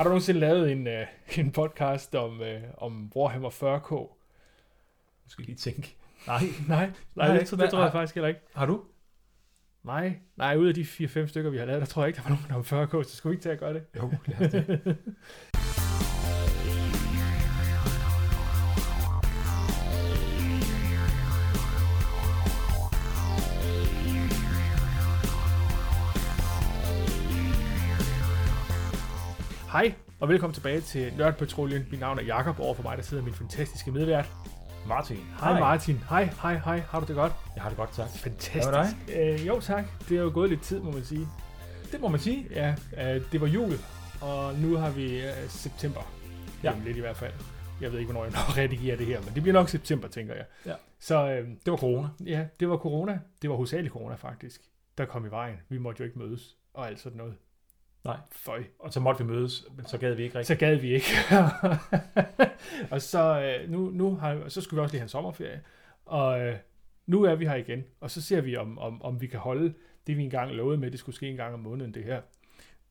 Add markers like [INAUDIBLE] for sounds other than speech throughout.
Har du nogensinde lavet en, uh, [LAUGHS] en podcast om, uh, om Warhammer 40k? Nu skal jeg lige tænke. Nej, [LAUGHS] Nej, nej, Nej, det, det, nej, tror jeg faktisk heller ikke. har du? Nej, nej, ud af de 4-5 stykker, vi har lavet, der tror jeg ikke, der var nogen om 40k, så skulle vi ikke til at gøre det. Jo, lad os det. [LAUGHS] Hej, og velkommen tilbage til Nørdpatruljen. Mit navn er Jakob over for mig der sidder min fantastiske medvært. Martin. Hej Martin. Hej, hej, hej. Har du det godt? Jeg har det godt, tak. Fantastisk. Hvad med Øh, jo tak. Det er jo gået lidt tid, må man sige. Det må man sige. Ja, øh, det var jul, og nu har vi øh, september. Ja. Ja. lidt i hvert fald. Jeg ved ikke, hvornår jeg når redigerer det her, men det bliver nok september, tænker jeg. Ja. Så øh, Det var corona. ja, det var corona. Det var hovedsageligt corona, faktisk. Der kom i vejen. Vi måtte jo ikke mødes, og alt sådan noget. Nej. Føj. Og så måtte vi mødes, men så gad vi ikke rigtigt. Så gad vi ikke. [LAUGHS] og så, øh, nu, nu har, så skulle vi også lige have en sommerferie. Og øh, nu er vi her igen. Og så ser vi, om, om, om vi kan holde det, vi engang lovede med, det skulle ske en gang om måneden, det her.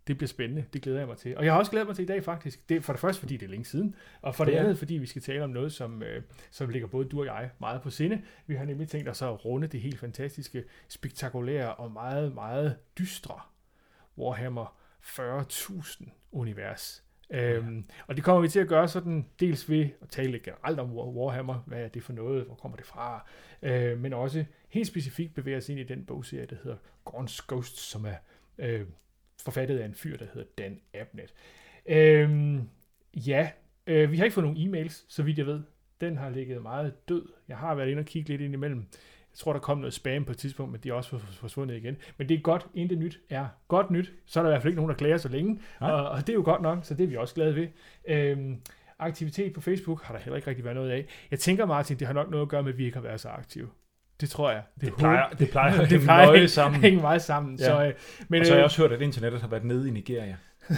Det bliver spændende. Det glæder jeg mig til. Og jeg har også glædet mig til i dag, faktisk. Det er for det første, fordi det er længe siden. Og for det, Det andet, fordi vi skal tale om noget, som, øh, som ligger både du og jeg meget på sinde. Vi har nemlig tænkt os at runde det helt fantastiske, spektakulære og meget, meget dystre Warhammer 40.000 univers. Øhm, og det kommer vi til at gøre sådan, dels ved at tale lidt generelt om War- Warhammer, hvad er det for noget, hvor kommer det fra, øh, men også helt specifikt bevæge os ind i den bogserie, der hedder Gorns Ghosts, som er øh, forfattet af en fyr, der hedder Dan Abnett. Øhm, ja, øh, vi har ikke fået nogen e-mails, så vidt jeg ved. Den har ligget meget død. Jeg har været inde og kigge lidt ind imellem. Jeg tror, der kom noget spam på et tidspunkt, men de er også for- forsvundet igen. Men det er godt, intet nyt er godt nyt. Så er der i hvert fald ikke nogen, der klager så længe. Nej. Og, og det er jo godt nok, så det er vi også glade ved. Øhm, aktivitet på Facebook har der heller ikke rigtig været noget af. Jeg tænker, Martin, det har nok noget at gøre med, at vi ikke har været så aktive. Det tror jeg. Det plejer, det plejer det plejer [LAUGHS] nøje sammen. hænge meget sammen. Ja. Så, øh, men, Og så har jeg øh, også hørt, at internettet har været nede i Nigeria. [LAUGHS]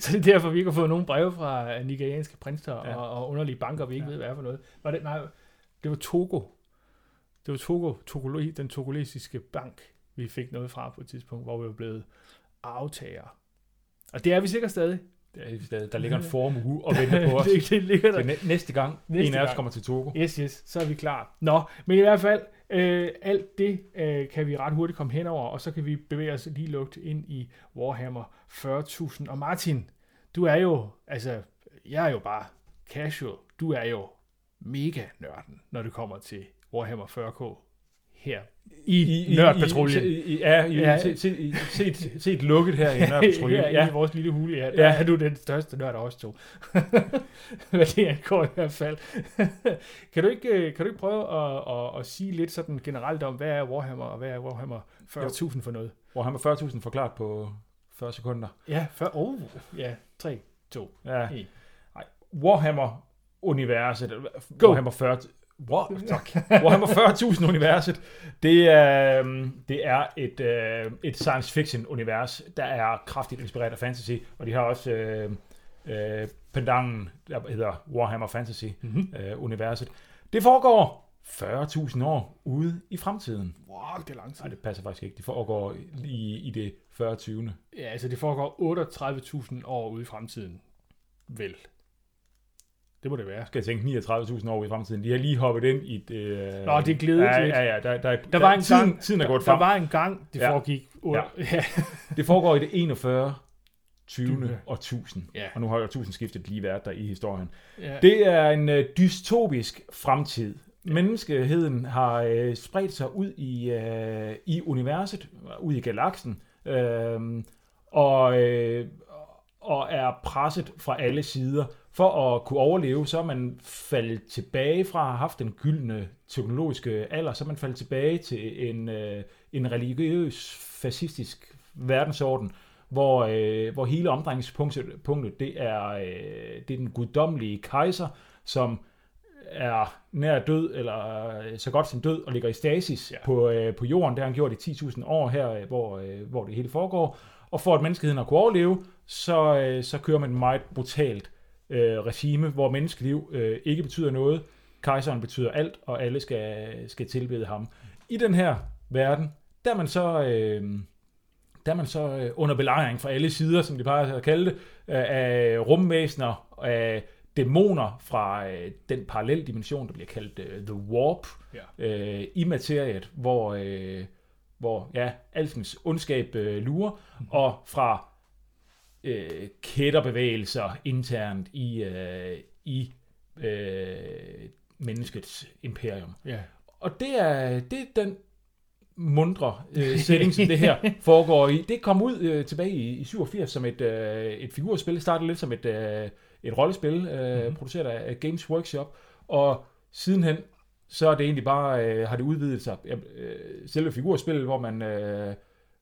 så det er derfor, vi ikke har fået nogen breve fra nigerianske prinser Ja. ja. og, og underlige banker, vi ikke Ja. ja. ved, hvad er for noget. Var det, nej, det var Togo. Det var Togo, Togolo, den togolesiske bank, vi fik noget fra på et tidspunkt, hvor vi var blevet aftager. Og det er vi sikkert stadig. Der, der ligger en formue og venter på [LAUGHS] os. det, det ligger der. Næ- næste gang, Næste en af os kommer til Togo. Yes, yes, så er vi klar. Nå, men i hvert fald, øh, alt det øh, kan vi ret hurtigt komme hen over, og så kan vi bevæge os lige lugt ind i Warhammer 40.000. Og Martin, du er jo, altså, jeg er jo bare casual. Du er jo mega nørden, når det kommer til Warhammer 40k her i, I Nørdpatruljen. I, i, ja, i, Ja. ja. Se, se, i- set, set lukket her i [LAUGHS] Nørdpatruljen. ja. i vores lille hule, ja. Der Ja. er du den største nørd af os to. [LAUGHS] Hvad det angår i hvert fald. [LAUGHS] kan, du ikke, øh, kan du ikke prøve at, at, at sige lidt sådan generelt om, hvad er Warhammer, og hvad er Warhammer 40.000 for noget? Var 40.000 forklaret på 40 sekunder. Ja, for, oh, ja, 3, 2, Ja. En. Nej. Warhammer-universet. Go. Warhammer 40... War, tak. Warhammer 40.000 universet, det er, øhm, det er et, øh, et science fiction univers, der er kraftigt inspireret af fantasy, og de har også øh, øh, pendanten, der hedder Warhammer Fantasy mm-hmm. øh, universet. Det foregår 40.000 år ude i fremtiden. Wow, det er lang tid. Nej, det passer faktisk ikke. Det foregår i, i det 40. 20. Ja, altså det foregår 38.000 år ude i fremtiden. Vel. Det må det være. Skal jeg tænke 39.000 år i fremtiden. De har lige hoppet ind i det... Øh, Nå, det er glædet ja. Ja, ja, der, der, Der var en tiden, gang- tiden er gået Der frem. var en gang, det Ja. foregik. Ja. [LAUGHS] ja. Det foregår i det 41. 20. Tyve. og 1000. Ja. Og nu har jo 1000 skiftet lige været der i historien. ja. Det er en øh, dystopisk fremtid. Menneskeheden har øh, spredt sig ud i, øh, i universet, ud i galaksen, øh, og, øh, og er presset fra alle sider. For at kunne overleve, så er man faldet tilbage fra at have haft den gyldne teknologiske alder, så er man faldet tilbage til en, øh, en religiøs, fascistisk verdensorden, hvor, øh, hvor hele omdrejningspunktet punktet, det er, øh, det er den guddommelige kejser, som er nær død, eller øh, så godt som død, og ligger i stasis Ja. på, øh, på jorden. Det har han gjort i 10.000 år her, øh, hvor, øh, hvor det hele foregår. Og for at menneskeheden har kunne overleve, så, øh, så kører man et meget brutalt øh, regime, hvor menneskeliv øh, ikke betyder noget. Kejseren betyder alt, og alle skal, skal tilbede ham. I den her verden, der er man så, øh, der er man så øh, under belejring fra alle sider, som de plejer at kalde det, øh, af rumvæsener, af dæmoner fra øh, den paralleldimension, der bliver kaldt øh, The Warp, Ja. øh, i materiet, hvor, øh, hvor ja, alskens ondskab øh, lurer, mm-hmm. og fra øh, kætterbevægelser internt i, øh, i øh, menneskets imperium. Ja. Og det er, det er den mundre øh, [LAUGHS] setting, som det her foregår i. Det kom ud øh, tilbage i, i 87 som et, øh, et figurspil. Det startede lidt som et, øh, et rollespil, øh, mm-hmm. produceret af, Games Workshop. Og sidenhen, så er det egentlig bare, øh, har det udvidet sig. Øh, selve figurspillet, hvor man øh,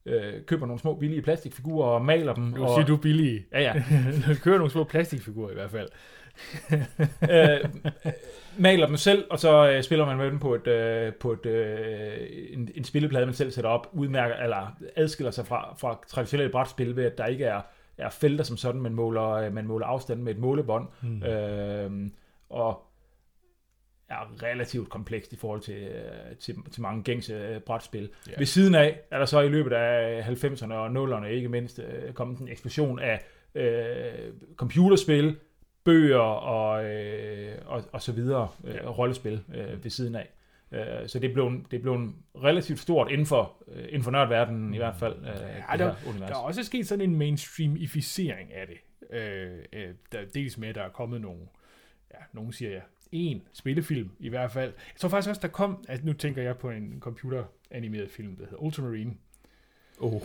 øh, køber nogle små billige plastikfigurer og maler dem. Du og, siger, du er billig. Ja, ja. [LAUGHS] du kører nogle små plastikfigurer i hvert fald. [LAUGHS] øh, maler dem selv, og så øh, spiller man med dem på et, øh, på et, øh, en, en spilleplade, man selv sætter op, udmærker, eller adskiller sig fra, fra traditionelle brætspil ved, at der ikke er, er felter som sådan, man måler, øh, man måler afstanden med et målebånd, Mm. øh, og er relativt komplekst i forhold til, øh, til, til mange gængse øh, brætspil. Ja. Ved siden af er der så i løbet af 90'erne og 0'erne ikke mindst øh, kommet en eksplosion af øh, computerspil, bøger og, øh, og, og så videre, øh, rollespil øh, ved siden af. Øh, så det blev, det blev relativt stort inden for, øh, inden for nørdverdenen i hvert fald. Øh, Ja, det der, univers. der er også sket sådan en mainstreamificering af det. Øh, øh, der, dels med, at der er kommet nogle, ja, nogen siger ja, en spillefilm i hvert fald. Jeg tror faktisk også, der kom, altså nu tænker jeg på en computeranimeret film, der hedder Ultramarine. Oh.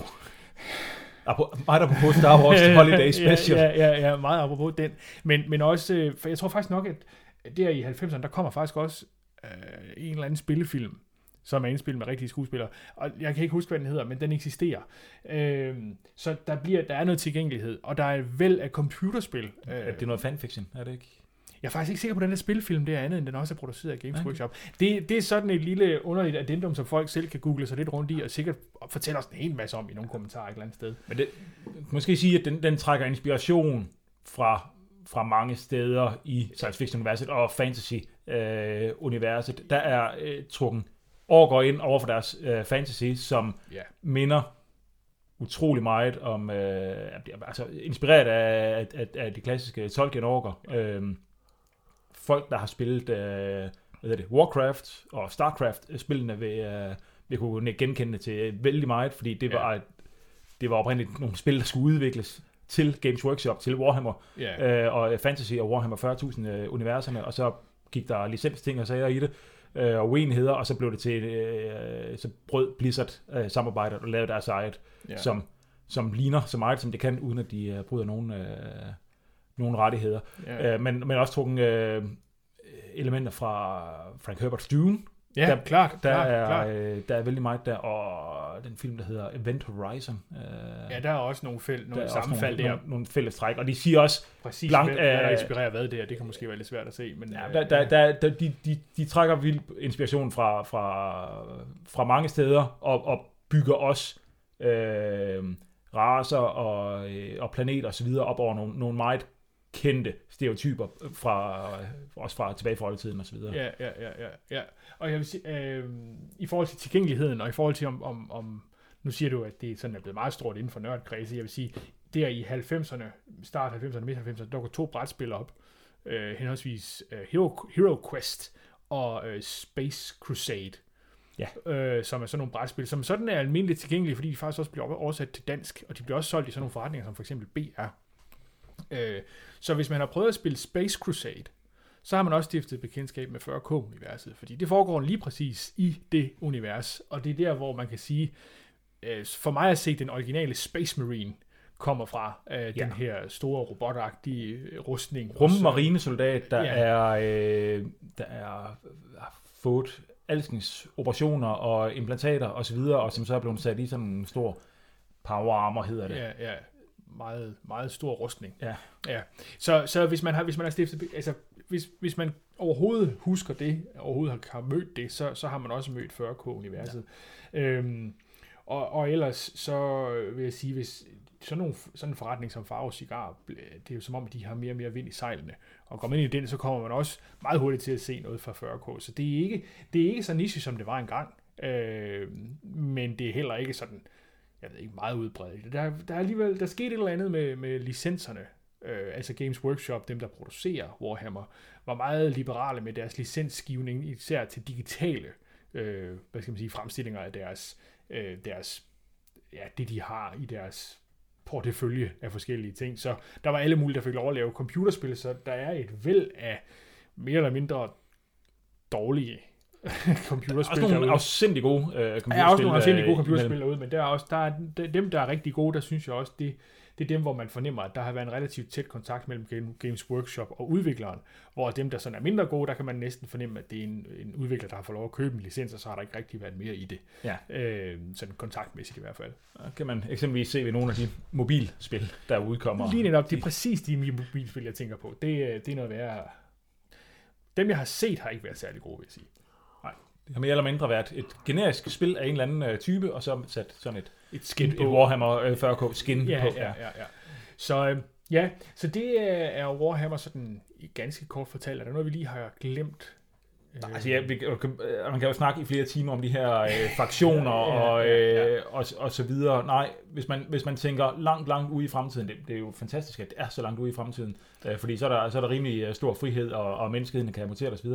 Apo- Meget på Star Wars [LAUGHS] Holiday Special. ja, ja, ja, ja, meget apropos den. Men, men også, øh, for jeg tror faktisk nok, at der i 90'erne, der kommer faktisk også øh, en eller anden spillefilm, som er indspillet med rigtige skuespillere. Og jeg kan ikke huske, hvad den hedder, men den eksisterer. Øh, så der, bliver, der er noget tilgængelighed, og der er et væld af computerspil. Øh, Er det noget fanfiction, er det ikke? Jeg er faktisk ikke sikker på, den her spilfilm det er andet, end den også er produceret af Games Okay. Workshop. Det, det er sådan et lille underligt addendum, som folk selv kan google sig lidt rundt i, og sikkert fortælle os en hel masse om i nogle kommentarer et eller andet sted. Men det, måske sige, at den, den trækker inspiration fra, fra mange steder i science fiction-universet og fantasy-universet. der er øh, trukken overgår ind over for deres øh, fantasy, som Ja. minder utrolig meget om, øh, altså inspireret af, af, af, af de klassiske Tolkien-orker. Øh, folk, der har spillet øh, hvad det, Warcraft og Starcraft-spillene, vil, øh, vil kunne genkende til vældig meget, fordi det Ja. var, et, det var oprindeligt nogle spil, der skulle udvikles til Games Workshop, til Warhammer, Ja. øh, og Fantasy og Warhammer 40.000 øh, universerne, og så gik der licensting og sager i det, øh, og uenigheder, og så blev det til, øh, så brød Blizzard øh, samarbejdet og lavede deres eget, Ja. ja. som, som ligner så meget, som det kan, uden at de øh, bryder nogen, øh, nogen rettigheder. ja. Øh, men, men også trukken øh, elementer fra Frank Herbert's Dune. ja, der- klart, Der, klart, er, klart. øh, der er vældig meget der, og den film, der hedder Event Horizon. Øh, Ja, der er også nogle, der nogle er også sammenfald nogle, der. nogle, nogle fælles træk, og de siger også, Præcis, blank hvad, hvad der inspirerer hvad der, det kan måske være lidt svært at se. Men, ja, øh, der, der, der, der, de, de, de trækker vild inspiration fra, fra, fra mange steder, og, og bygger også øh, raser og, øh, og planeter osv. op over nogle, nogle meget kendte stereotyper fra, også fra tilbage fra oldtiden og så videre. Ja, ja, ja, ja, ja. Og jeg vil sige, øh, i forhold til tilgængeligheden, og i forhold til om, om, om nu siger du, at det sådan er blevet meget stort inden for nørdkredse, jeg vil sige, der i 90'erne, start 90'erne, midt 90'erne, der går to brætspil op, øh, henholdsvis øh, Hero, Hero Quest og øh, Space Crusade, Ja. øh, som er sådan nogle brætspil, som sådan er almindeligt tilgængelige, fordi de faktisk også bliver oversat til dansk, og de bliver også solgt i sådan nogle forretninger, som for eksempel BR. Øh, så hvis man har prøvet at spille Space Crusade, så har man også stiftet bekendtskab med 40K-universet, fordi det foregår lige præcis i det univers, og det er der, hvor man kan sige, øh, for mig at se den originale Space Marine kommer fra øh, ja. den her store robotagtige øh, rustning. Rummarinesoldat, der Ja. er, øh, der er fået alskens operationer og implantater og så videre, og som så er blevet sat i sådan en stor power armor, hedder det. Ja, ja. Meget, meget stor rustning. Ja. ja. Så, så hvis man har, hvis man har stiftet, altså hvis, hvis man overhovedet husker det, overhovedet har, har mødt det, så, så har man også mødt 40K-universet. Ja. Øhm, og, og ellers så vil jeg sige, hvis sådan, nogle, sådan en forretning som Faro Cigar, det er jo som om, de har mere og mere vind i sejlene. Og går man ind i den, så kommer man også meget hurtigt til at se noget fra 40K. Så det er ikke, det er ikke så niche, som det var engang. Øh, men det er heller ikke sådan jeg ved ikke, meget udbredt. Der, der er alligevel, der skete et eller andet med, med licenserne. Øh, altså Games Workshop, dem der producerer Warhammer, var meget liberale med deres licensgivning, især til digitale øh, hvad skal man sige, fremstillinger af deres, øh, deres ja, det de har i deres portefølje af forskellige ting. Så der var alle mulige, der fik lov at lave computerspil, så der er et væld af mere eller mindre dårlige [LAUGHS] computerspil Også nogle derude. afsindig gode øh, Der er computerspil. også nogle afsindelig gode øh, computerspil derude, men der er også der er, de- dem, der er rigtig gode, der synes jeg også, det, det er dem, hvor man fornemmer, at der har været en relativt tæt kontakt mellem Game- Games Workshop og udvikleren, hvor dem, der sådan er mindre gode, der kan man næsten fornemme, at det er en, en udvikler, der har fået lov at købe en licens, og så har der ikke rigtig været mere i det. Ja. Øh, sådan kontaktmæssigt i hvert fald. Der kan man eksempelvis se ved nogle af de mobilspil, der udkommer. Lige netop, det er præcis de mobilspil, jeg tænker på. Det, øh, det er noget værre... Dem, jeg har set, har ikke været særlig gode, vil jeg sige. Det har mere eller mindre været et generisk spil af en eller anden øh, type, og så sat sådan et, Et skin et, et Warhammer øh, 40k skin ja, på. ja, ja, ja. Så øh, ja, så det er, er Warhammer sådan ganske kort fortalt. Er der noget, vi lige har glemt? Nej, Altså, ja, vi, øh, man kan jo snakke i flere timer om de her øh, [LAUGHS] fraktioner Ja, og, ja, ja. øh, og, og så videre. Nej, hvis man, hvis man tænker langt, langt ude i fremtiden, det, det er jo fantastisk, at det er så langt ude i fremtiden, øh, fordi så er, der, så er der rimelig øh, stor frihed, og, og menneskeheden kan mutere osv.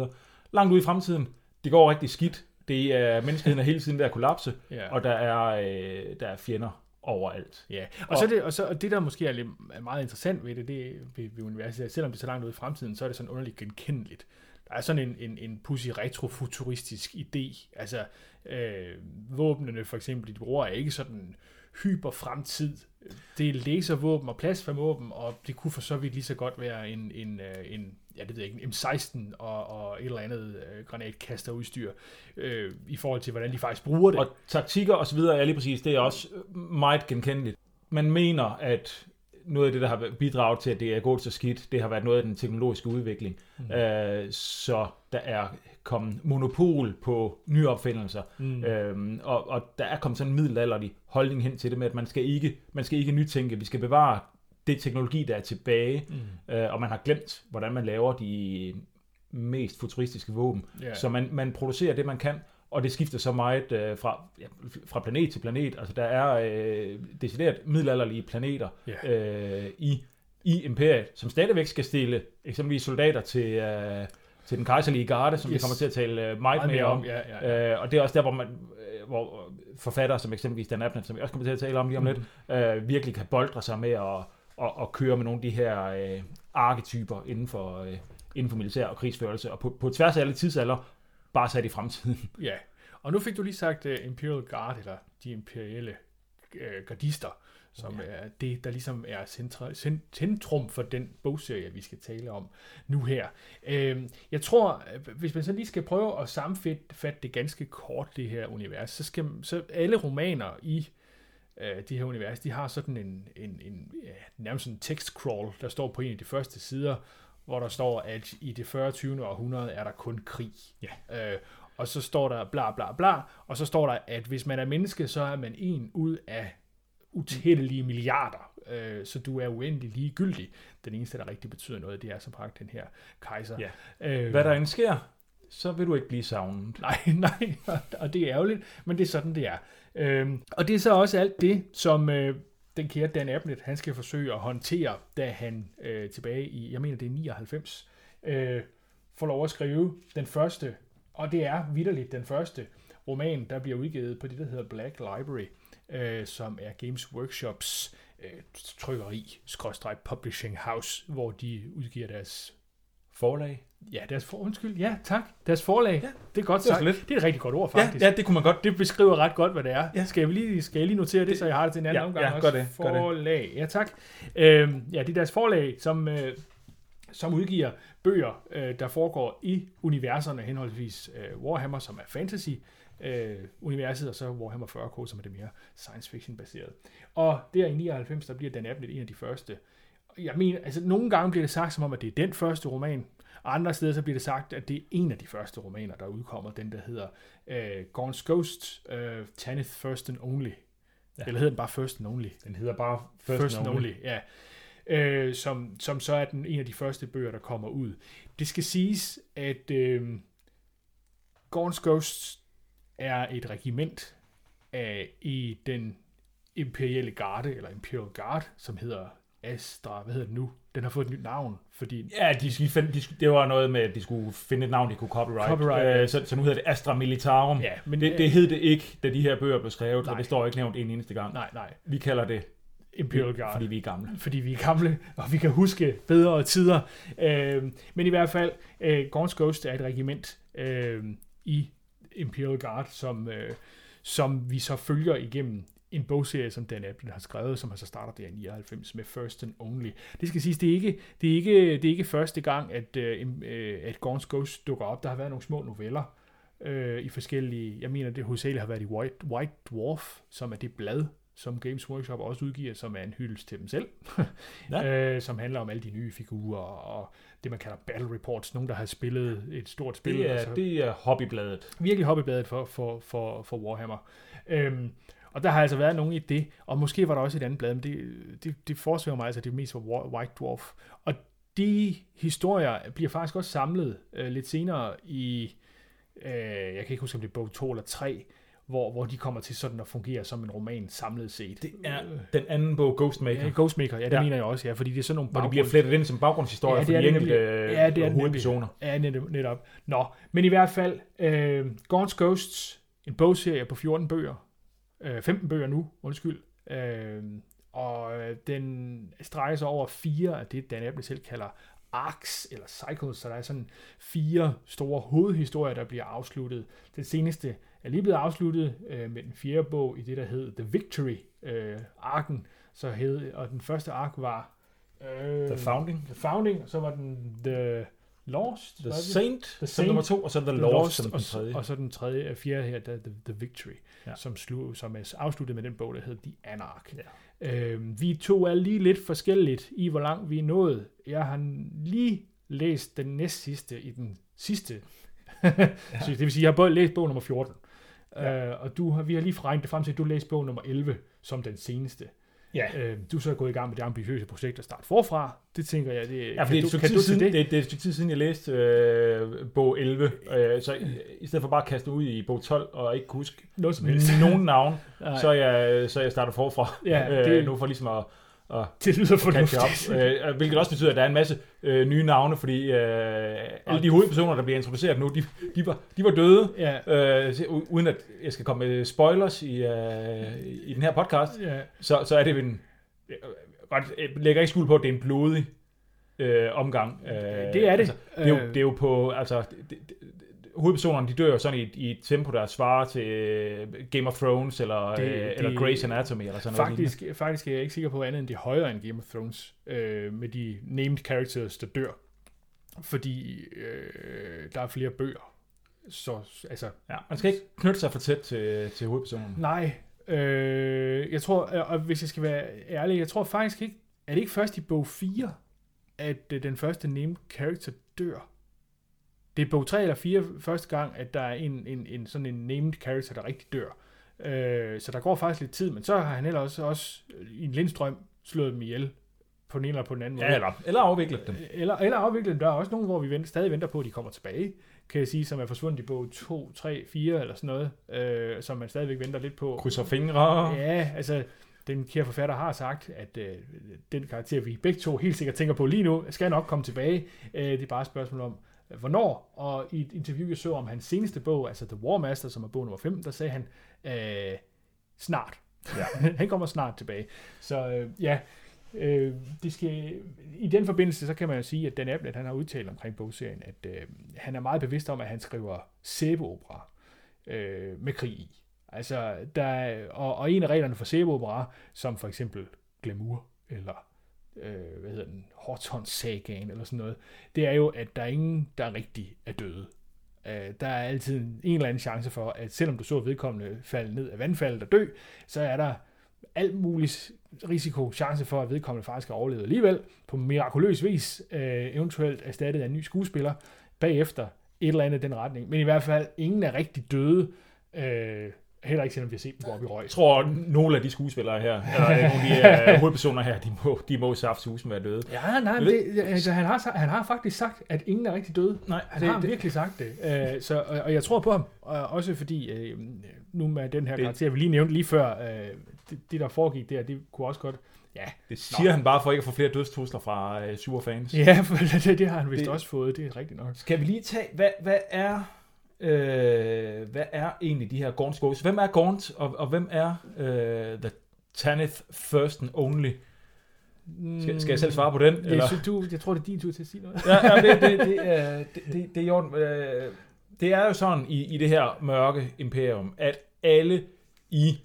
Langt ude i fremtiden, det går rigtig skidt. Det er, menneskeheden er hele tiden ved at kollapse, [LAUGHS] ja. og der er, øh, der er fjender overalt. Ja, og, så er det, og, så, og det, der måske er lidt er meget interessant ved det, det ved, ved universet, selvom det er så langt ude i fremtiden, så er det sådan underligt genkendeligt. Der er sådan en, en, en pussy retrofuturistisk idé. Altså, øh, våbnene for eksempel, de bruger er ikke sådan hyper fremtid. Det er laservåben og plasmavåben, og det kunne for så vidt lige så godt være en, en, øh, en ja, det ved jeg ikke, en M16 og, og et eller andet øh, granatkasterudstyr, øh, i forhold til, hvordan de faktisk bruger det. Og taktikker og så videre, ja lige præcis, det er også meget genkendeligt. Man mener, at noget af det, der har bidraget til, at det er gået så skidt, det har været noget af den teknologiske udvikling. Mm. Øh, så der er kommet monopol på nye opfindelser, Mm. øhm, og, og der er kommet sådan en middelalderlig holdning hen til det med, at man skal ikke, man skal ikke nytænke, vi skal bevare det teknologi, der er tilbage, Mm. øh, og man har glemt, hvordan man laver de mest futuristiske våben. Ja. Så man, man producerer det, man kan, og det skifter så meget øh, fra, ja, fra planet til planet. Altså der er øh, decideret middelalderlige planeter Ja. øh, i, i imperiet, som stadigvæk skal stille eksempelvis soldater til, øh, til den kejserlige garde, som yes. vi kommer til at tale øh, meget mere om. Ja, ja, ja. Øh, og det er også der, hvor, man, øh, hvor forfattere som eksempelvis Dan Abnett, som vi også kommer til at tale om lige om Mm. lidt, øh, virkelig kan boldre sig med at, at, at køre med nogle af de her øh, arketyper inden for, øh, inden for militær og krigsførelse, og på, på tværs af alle tidsalder, bare sat i fremtiden. [LAUGHS] Ja, og nu fik du lige sagt uh, Imperial Guard, eller de imperielle uh, gardister, som Ja. er det, der ligesom er centra, cent, centrum for den bogserie, vi skal tale om nu her. Uh, jeg tror, øh, hvis man så lige skal prøve at sammenfatte det ganske kort, det her univers, så skal så alle romaner i uh, det her univers, de har sådan en, en, en ja, nærmest en tekstcrawl, der står på en af de første sider, hvor der står, at i det 40. 20. århundrede er der kun krig. Ja. Øh, og så står der bla bla bla, og så står der, at hvis man er menneske, så er man en ud af utællelige milliarder, øh, så du er uendelig ligegyldig. Den eneste, der rigtig betyder noget, det er som sagt den her kejser. Ja. Øh, Hvad der end sker, så vil du ikke blive savnet. Nej, [LAUGHS] nej, og det er ærgerligt, men det er sådan, det er. Øhm, og det er så også alt det, som øh, den kære Dan Abnett, han skal forsøge at håndtere, da han øh, tilbage i, jeg mener det er 99, øh, får lov at skrive den første, og det er vidderligt den første roman, der bliver udgivet på det, der hedder Black Library, øh, som er Games Workshops øh, trykkeri, skråstreg publishing house, hvor de udgiver deres Forlag. Ja, deres for, undskyld, ja, tak. Deres forlag. Ja, det er godt det var sagt. så lidt. Det er et rigtig godt ord, Ja, faktisk. ja, det kunne man godt. Det beskriver ret godt, hvad det er. Ja. Skal, jeg lige, skal jeg lige notere det, så jeg har det til en anden Ja, omgang ja, også? gør det, gør det. Forlag, ja tak. Øhm, ja, det er deres forlag, som, øh, som udgiver bøger, øh, der foregår i universerne, henholdsvis øh, Warhammer, som er fantasy, øh, universet, og så Warhammer 40K, som er det mere science fiction baseret. Og der i 99, der bliver Dan Abnett en af de første. Jeg mener, altså nogle gange bliver det sagt som om, at det er den første roman, andre steder så bliver det sagt, at det er en af de første romaner, der udkommer, den der hedder øh, Gaunt's Ghost, øh, Tanith First and Only. Ja. Eller hedder den bare First and Only? Den hedder bare First, First and Only, ja. Øh, som, som så er den en af de første bøger, der kommer ud. Det skal siges, at øh, Gaunt's Ghost er et regiment af, i den imperielle garde, eller Imperial Guard, som hedder Astra, hvad hedder det nu? Den har fået et nyt navn, fordi... Ja, de skulle finde, de det var noget med, at de skulle finde et navn, de kunne copyright. Copyright, øh, så, så nu hedder det Astra Militarum. Ja, men Det, det hed det ikke, da de her bøger blev skrevet, Nej. og det står ikke nævnt en eneste gang. Nej, nej. Vi kalder det, Imperial Guard. fordi vi er gamle. fordi vi er gamle, og vi kan huske bedre tider. Øh, men i hvert fald, øh, Gaunt's Ghost er et regiment øh, i Imperial Guard, som, øh, som vi så følger igennem en bogserie, som Dan Abnett har skrevet, som han så starter der i 99 med First and Only. Det skal siges, det er ikke, det er ikke, det er ikke første gang, at, øh, øh, at Gaunt's Ghost dukker op. Der har været nogle små noveller øh, i forskellige, jeg mener, det hovedsageligt har været i White, White Dwarf, som er det blad, som Games Workshop også udgiver, som er en hyldest til dem selv, [LAUGHS] Ja. øh, som handler om alle de nye figurer og det, man kalder battle reports. Nogen, der har spillet et stort spil. Det altså- er, det er hobbybladet. virkelig hobbybladet for, for, for, for Warhammer. Øhm, og der har altså været nogen i det, og måske var der også et andet blad, men det, det, det forsvæver mig altså, det mest Wa- White Dwarf. Og de historier bliver faktisk også samlet øh, lidt senere i, øh, jeg kan ikke huske, om det er bog 2 eller 3, hvor, hvor de kommer til sådan at fungere som en roman samlet set. Det er den anden bog, Ghostmaker, ja, Ghostmaker, ja, det Ja. mener jeg også, ja, fordi det er sådan nogle hvor det bliver baggrunds- flettet ind som baggrundshistorie Ja, for de enkelte. Ja, det er hovedpersoner. Ja, netop, netop. Nå, men i hvert fald, øh, Gaunt's Ghosts, en bogserie på 14 bøger, øh, 15 bøger nu, undskyld, øh, og den strækker sig over fire af det, Dan Abnett selv kalder arcs eller cycles, så der er sådan fire store hovedhistorier, der bliver afsluttet. Den seneste er lige blevet afsluttet øh, med den fjerde bog i det, der hed The Victory øh, arken, så hed, og den første ark var øh, The Founding, The Founding, og så var den The Lost. The? Saint, The som Saint, nummer to, og så The, The Lost, som og, den tredje. og så den tredje, øh, fjerde her, der, The, The Victory, Ja. som, slu, som er afsluttet med den bog, der hedder The Anarch. Ja. Øhm, vi to er lige lidt forskelligt i, hvor langt vi er nået. Jeg har lige læst den næst sidste i den sidste. ja. [LAUGHS] så det vil sige, jeg har både læst bog nummer 14. Ja. Ja. Øh, og du har, vi har lige regnet det frem til, at du læste bog nummer 11 som den seneste. Ja. Øh, du er så gået i gang med det ambitiøse projekt at starte forfra. Det tænker jeg, det, Ja, for det er, et du, tid til siden, det? Det, det er et stykke tid siden, jeg læste øh, bog 11. Øh, så i, i stedet for bare at kaste ud i bog 12 og ikke kunne huske Noget som helst. nogen navn, [LAUGHS] så jeg, så jeg startet forfra. Ja, [LAUGHS] øh, det- nu for ligesom at, at det lyder fornuftigt. op. Øh, hvilket også betyder, at der er en masse øh, nye navne, fordi øh, alle de hovedpersoner, der bliver introduceret nu, de, de, var, de var døde. Ja, Øh, uden at jeg skal komme med spoilers i, øh, i den her podcast, ja. så, så er det en... Jeg ret- jeg lægger ikke skuld på, at det er en blodig øh, omgang. Øh, Det er det. Altså, det, er jo, Øh. det er jo på... Altså, det, hovedpersonerne, de dør jo sådan i, i et tempo, der svarer til øh, Game of Thrones, eller, Det- øh, eller det- Grey's Anatomy, eller sådan noget. Faktisk, faktisk er jeg ikke sikker på andet end det er højere end Game of Thrones, øh, med de named characters, der dør. Fordi øh, der er flere bøger. Så altså, lignende. Ja, man skal ikke knytte sig for tæt til, til hovedpersonen. nej. Øh, jeg tror, og hvis jeg skal være ærlig, jeg tror faktisk ikke, er det ikke først i bog 4, at øh, den første named character dør? Det er bog 3 eller 4 første gang, at der er en, en, en sådan en named character, der rigtig dør. Øh, så der går faktisk lidt tid, men så har han ellers også øh, i en lindstrøm slået dem ihjel på den ene eller på den anden måde. Ja, eller, eller afviklet dem. Eller, eller afvikle dem. Der er også nogle, hvor vi venter, stadig venter på, at de kommer tilbage, kan jeg sige, som er forsvundet i bog 2, 3, 4 eller sådan noget, øh, som man stadigvæk venter lidt på. Krydser fingre. Ja, altså, den kære forfatter har sagt, at øh, den karakter, vi begge to helt sikkert tænker på lige nu, skal nok komme tilbage. Øh, det er bare et spørgsmål om, øh, hvornår. Og i et interview, jeg så om hans seneste bog, altså The War Master, som er bog nummer 5, der sagde han, øh, snart. Ja. [LAUGHS] han kommer snart tilbage. Så øh, ja, øh, det skal, i den forbindelse, så kan man jo sige, at Dan Abnett, han har udtalt omkring bogserien, at øh, han er meget bevidst om, at han skriver sæbeopera øh, med krig i. Altså, der er, og, og en af reglerne for sæbeopera, som for eksempel glamour, eller øh, hvad hedder den, Hortons-sagan eller sådan noget, det er jo, at der er ingen, der rigtig er døde. Øh, der er altid en, en eller anden chance for, at selvom du så vedkommende falde ned af vandfaldet og dø, så er der alt muligt risiko, chance for, at vedkommende faktisk har overlevet alligevel, på mirakuløs vis, øh, eventuelt erstattet af en ny skuespiller, bagefter et eller andet i den retning. Men i hvert fald, ingen er rigtig døde øh, Heller ikke selvom vi har set dem gå op i røg. Jeg tror, at nogle af de skuespillere her, [LAUGHS] eller nogle af de uh, hovedpersoner her, de må, de må saft susen være døde. Ja, nej, men det, altså, han, har, han har faktisk sagt, at ingen er rigtig døde. Nej, Han det, har det, virkelig sagt det. Uh, så, og, og jeg tror på ham, og også fordi, uh, nu med den her Det- karakter, vi lige nævnte lige før, uh, det, det der foregik der, det kunne også godt... Ja, det siger han bare for ikke at få flere dødstrusler fra uh, sure fans. ja [LAUGHS] for det, det har han vist Det- også fået, det er rigtigt nok. Skal vi lige tage, hvad, hvad er... Øh, hvad er egentlig de her Gaunt Ghosts? Hvem er Gaunt, og, og hvem er øh, The Tanith First and Only? Skal, skal jeg selv svare på den? Det, er, du, jeg tror, det er din tur til at sige noget. ja, ja, det, det, det, er, det, det, det er. Øh, Det er jo sådan i, i det her mørke imperium, at alle i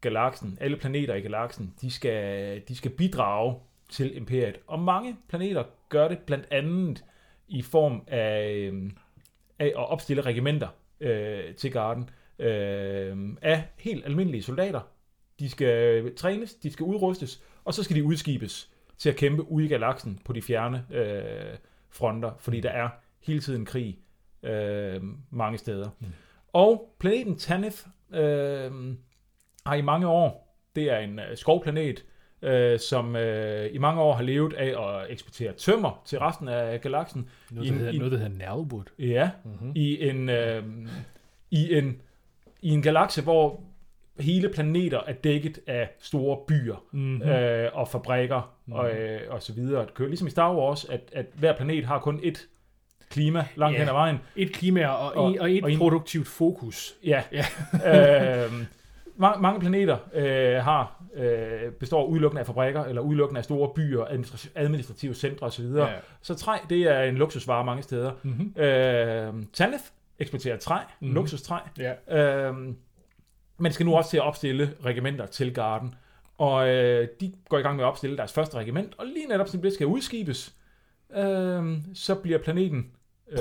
galaksen, alle planeter i galaksen, de skal, de skal bidrage til imperiet. Og mange planeter gør det blandt andet i form af, øh, af at opstille regimenter øh, til garden øh, af helt almindelige soldater. De skal trænes, de skal udrustes, og så skal de udskibes til at kæmpe ude i galaksen på de fjerne øh, fronter, fordi der er hele tiden krig øh, mange steder. Mm. Mm. Og planeten Tanith øh, har i mange år, det er en øh, skovplanet, øh, som øh, i mange år har levet af at eksportere tømmer til resten af galaksen. Noget, I der en- hedder, i- noget, der hedder Nalwood. Ja, Mm-hmm. i en, øh, i en, i en galakse, hvor hele planeter er dækket af store byer Mm-hmm. øh, og fabrikker Mhm. og, øh, og så videre. Det kører ligesom i Star Wars, at, at hver planet har kun ét klima langt Ja. hen ad vejen. Et klima og, og, Og- et og en- produktivt fokus. Ja. Ja. [LAUGHS] øh, mange, mange planeter øh, har øh, består udelukkende af fabrikker, eller udelukkende af store byer, administra- administrative centre osv. Ja. Så træ, det er en luksusvare mange steder. Mm-hmm. Øh, Tanith eksporterer træ, Mhm. mm. luksustræ, Ja. Øhm, men skal nu også til at opstille regimenter til garden. Og øh, de går i gang med at opstille deres første regiment, og lige netop som det skal udskibes, øh, så bliver planeten øh,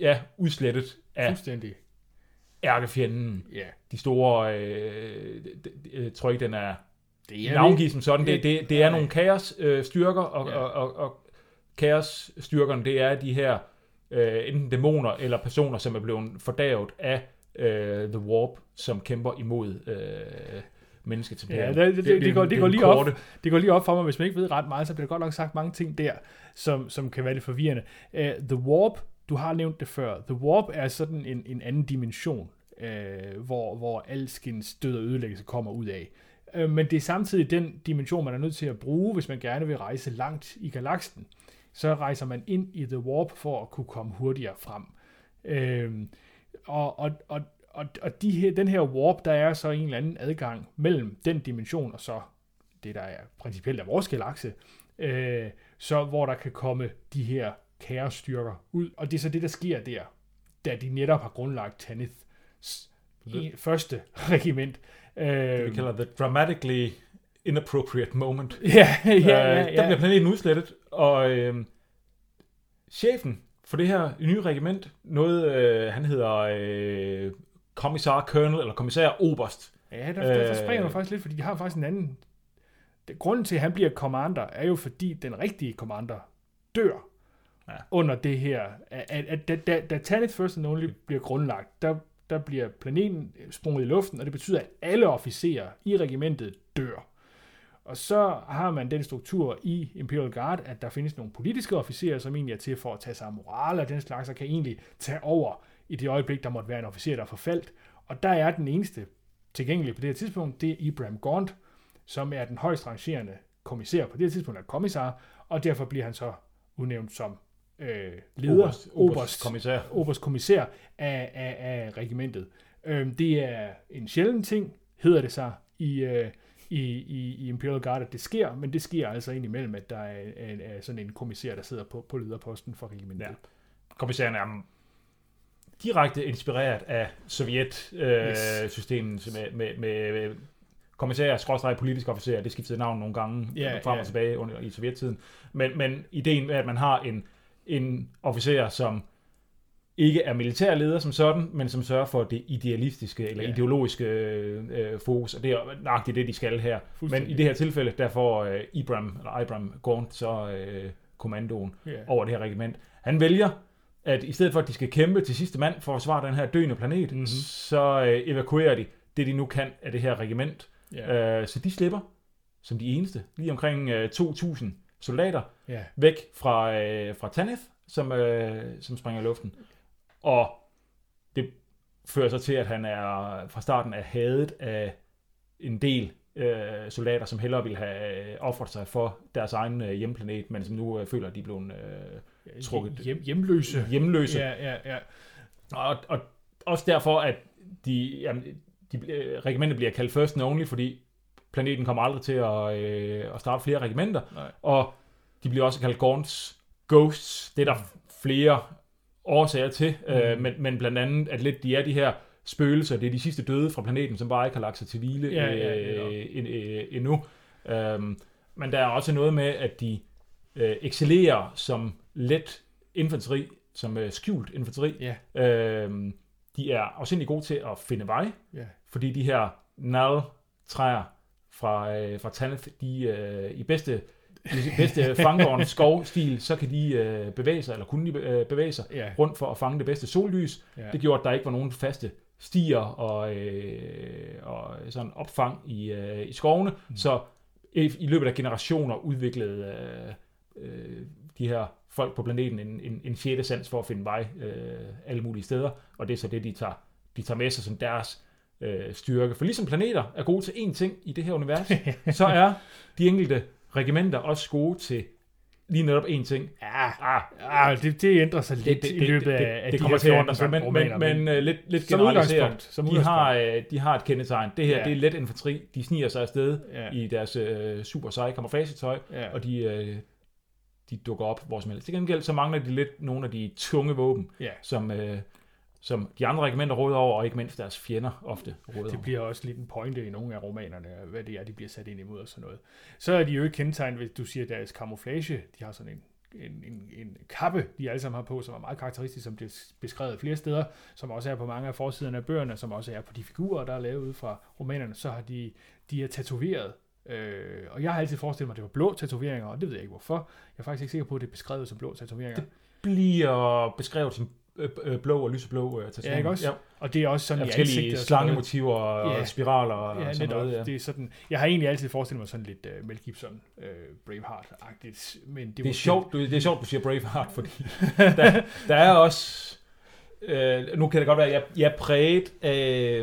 ja, udslettet af Fuldstændig. Ærkefjenden. Ja. De store, øh, jeg tror ikke, den er Det er navngivet som sådan. Det, det- det, er nogle kaos-styrker, og, Ja. og, og, og kaos-styrkerne, det er de her øh, enten dæmoner eller personer, som er blevet fordavet af øh, The Warp, som kæmper imod øh, mennesket Ja, det, det, det, det, går, det, går lige op, det går lige op for mig, hvis man ikke ved ret meget, så bliver der godt nok sagt mange ting der, som, som kan være lidt forvirrende. Uh, The Warp, du har nævnt det før, The Warp er sådan en, en anden dimension, øh, hvor, hvor alskens død og ødelæggelse kommer ud af. Øh, men det er samtidig den dimension, man er nødt til at bruge, hvis man gerne vil rejse langt i galaksen. Så rejser man ind i The Warp for at kunne komme hurtigere frem. Øh, og, og, og, og, og de her, den her warp, der er så en eller anden adgang mellem den dimension og så det, der er principielt af vores galakse, øh, så hvor der kan komme de her kaosstyrker ud. Og det er så det, der sker der, da de netop har grundlagt Taniths i, første [LAUGHS] regiment. Det vi kalder the dramatically inappropriate moment. ja, [LAUGHS] ja, ja, Øh, Der ja. bliver planeten udslettet, og øh, chefen for det her nye regiment, noget, øh, han hedder øh, kommissar Colonel, eller kommissær Oberst. Ja, der, der, der Øh, springer du faktisk lidt, fordi de har faktisk en anden... Grunden til, at han bliver commander, er jo fordi den rigtige commander dør Ja. under det her. At, at, at da, da, da Tanith First and Only bliver grundlagt, der, der bliver planeten sprunget i luften, og det betyder, at alle officerer i regimentet dør. Og så har man den struktur i Imperial Guard, at der findes nogle politiske officerer, som egentlig er til for at tage sig af moral og den slags, og kan egentlig tage over i det øjeblik, der måtte være en officer, der er forfaldt. Og der er den eneste tilgængelig på det her tidspunkt, det er Ibrahim Gaunt, som er den højst rangerende kommissær på det her tidspunkt, er kommissar, og derfor bliver han så udnævnt som øh, leder, Oberst, oberst kommissær. oberst kommissær af, af, af regimentet. Øhm, det er en sjælden ting, hedder det sig i, øh, i, i, i Imperial Guard, at det sker, men det sker altså indimellem, at der er, er, er sådan en kommissær, der sidder på, på lederposten for regimentet. Ja. Kommissæren er direkte inspireret af Sovjet-systemet Yes. øh, med, med, med kommissærer, skråstrej politiske officerer, det skiftede navn nogle gange Ja, frem ja. og tilbage under, i sovjettiden. Men, men ideen med, at man har en, en officer, som ikke er militærleder som sådan, men som sørger for det idealistiske eller Ja. ideologiske øh, fokus, og det er nøjagtigt det, de skal her. Men i det her tilfælde, der får øh, Ibram, eller Ibram Gaunt så øh, kommandoen Ja. over det her regiment. Han vælger at i stedet for, at de skal kæmpe til sidste mand for at forsvare den her døende planet, Mhm. mm-hmm. så øh, evakuerer de det, de nu kan af det her regiment. Ja. Øh, så de slipper, som de eneste, lige omkring øh, 2.000 soldater, ja. væk fra, øh, fra Tanith, som, øh, som springer i luften. Og det fører så til, at han er fra starten er hadet af en del øh, soldater, som hellere ville have øh, offret sig for deres egen øh, hjemplanet, men som nu øh, føler, at de er blevet øh, trukket Hjem, hjemløse. hjemløse. Ja, ja, ja. Og, og også derfor, at de, jamen, de, øh, regimentet bliver kaldt first and only, fordi planeten kommer aldrig til at, øh, at starte flere regimenter. Nej. Og de bliver også kaldt Gorns Ghosts. Det er der flere årsager til, mm. øh, men, men blandt andet, at lidt de er de her spøgelser, det er de sidste døde fra planeten, som bare ikke har lagt sig til hvile Ja, ja, øh, ja. øh, endnu. Øhm, men der er også noget med, at de øh, excellerer som let infanteri, som øh, skjult infanteri. Ja. Øhm, de er også gode til at finde vej, Ja. fordi de her nal-træer fra, øh, fra Tanith, de øh, i bedste, i bedste [LAUGHS] fangården skovstil, så kan de øh, bevæge sig, eller kunne de øh, bevæge sig Ja. rundt for at fange det bedste sollys. Ja. Det gjorde, at der ikke var nogen faste stier og, øh, og sådan opfang i, øh, i skovene. Mm. Så i, i løbet af generationer udviklede øh, øh, de her folk på planeten en, en, en sjette sans for at finde vej øh, alle mulige steder, og det er så det, de tager, de tager med sig som deres øh, styrke. For ligesom planeter er gode til én ting i det her univers, [LAUGHS] så er de enkelte regimenter også gode til lige netop én ting. Ja, Ah, ah, det, det ændrer sig lidt i løbet af, af det, det de kommer til at ændre sig, 14 men, men, men uh, lidt, lidt som generaliseret. Som De har, øh, de har et kendetegn. Det her, Ja. det er let infanteri. De sniger sig afsted ja, i deres øh, super seje camouflagetøj, ja. og de, øh, de dukker op hvor som helst. Til gengæld så mangler de lidt nogle af de tunge våben, Ja. som, øh, som de andre regimenter råder over, og ikke mindst deres fjender ofte råder Det bliver også lidt en pointe i nogle af romanerne, hvad det er, de bliver sat ind imod og sådan noget. Så er de jo ikke kendetegnet, hvis du siger deres camouflage. De har sådan en, en, en, en kappe, de alle sammen har på, som er meget karakteristisk, som bliver beskrevet flere steder, som også er på mange af forsiderne af bøgerne, som også er på de figurer, der er lavet ud fra romanerne. Så har de, de er tatoveret. Øh, og jeg har altid forestillet mig, at det var blå tatoveringer, og det ved jeg ikke hvorfor. Jeg er faktisk ikke sikker på, at det er beskrevet som blå tatoveringer. Det bliver beskrevet som øh, øh, blå og lyseblå øh. Ja, ikke også? Ja, Og det er også sådan ja i forskellige og slangemotiver og Ja. spiraler og Ja, sådan noget. Ja. Det er sådan, jeg har egentlig altid forestillet mig sådan lidt uh, Mel Gibson, uh, Braveheart-agtigt. Men det, Det er, måske- sjovt, du, det er sjovt, du siger Braveheart, fordi [LAUGHS] der, der er også... Øh, nu kan det godt være, at jeg, jeg er præget af,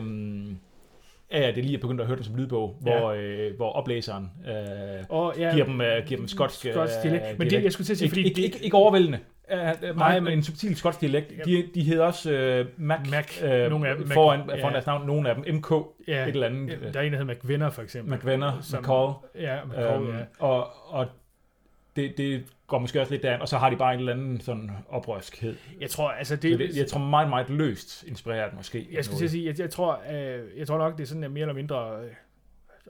af, at det lige er begyndt at høre den som lydbog, Ja. hvor, øh, hvor oplæseren øh, Og, ja, giver, dem, øh, giver dem skotsk, øh, skotsk dialekt. Men det, jeg skulle til at sige, fordi ikke, ikke, ikke overvældende. Uh, Nej, Nej, men- en subtil skotsk dialekt. De, de hedder også øh, Mac, Mac, øh, nogle af Mac- foran, ja. foran deres navn. Nogle af dem, MK, ja, et eller andet. ja, der er en, der hedder McVenner, for eksempel. McVenner, som- McCall. Ja, McCall, Øhm, ja. Og, og det, det går måske også lidt derhen, og så har de bare en eller anden sådan oprørskhed. Jeg tror, altså Det, det, det, jeg tror meget, meget løst inspireret måske. Jeg skulle til at sige, jeg, jeg, tror, øh, jeg tror nok, det er sådan at mere eller mindre øh,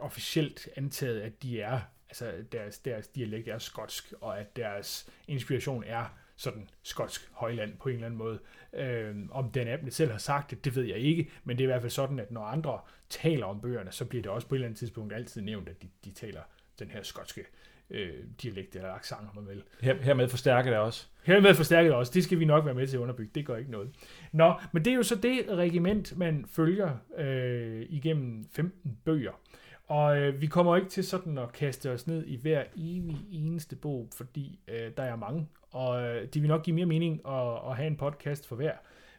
officielt antaget, at de er, altså deres, deres dialekt er skotsk, og at deres inspiration er sådan skotsk højland på en eller anden måde. Øh, om Dan Abnett selv har sagt det, det ved jeg ikke, men det er i hvert fald sådan, at når andre taler om bøgerne, så bliver det også på et eller andet tidspunkt altid nævnt, at de, de taler den her skotske øh, dialekt eller accent, om man vil. Her, hermed forstærker det også. Hermed forstærket også. Det skal vi nok være med til at underbygge. Det gør ikke noget. Nå, men det er jo så det regiment, man følger øh, igennem 15 bøger. Og øh, vi kommer ikke til sådan at kaste os ned i hver evig eneste bog, fordi øh, der er mange. Og øh, det vil nok give mere mening at, at have en podcast for hver.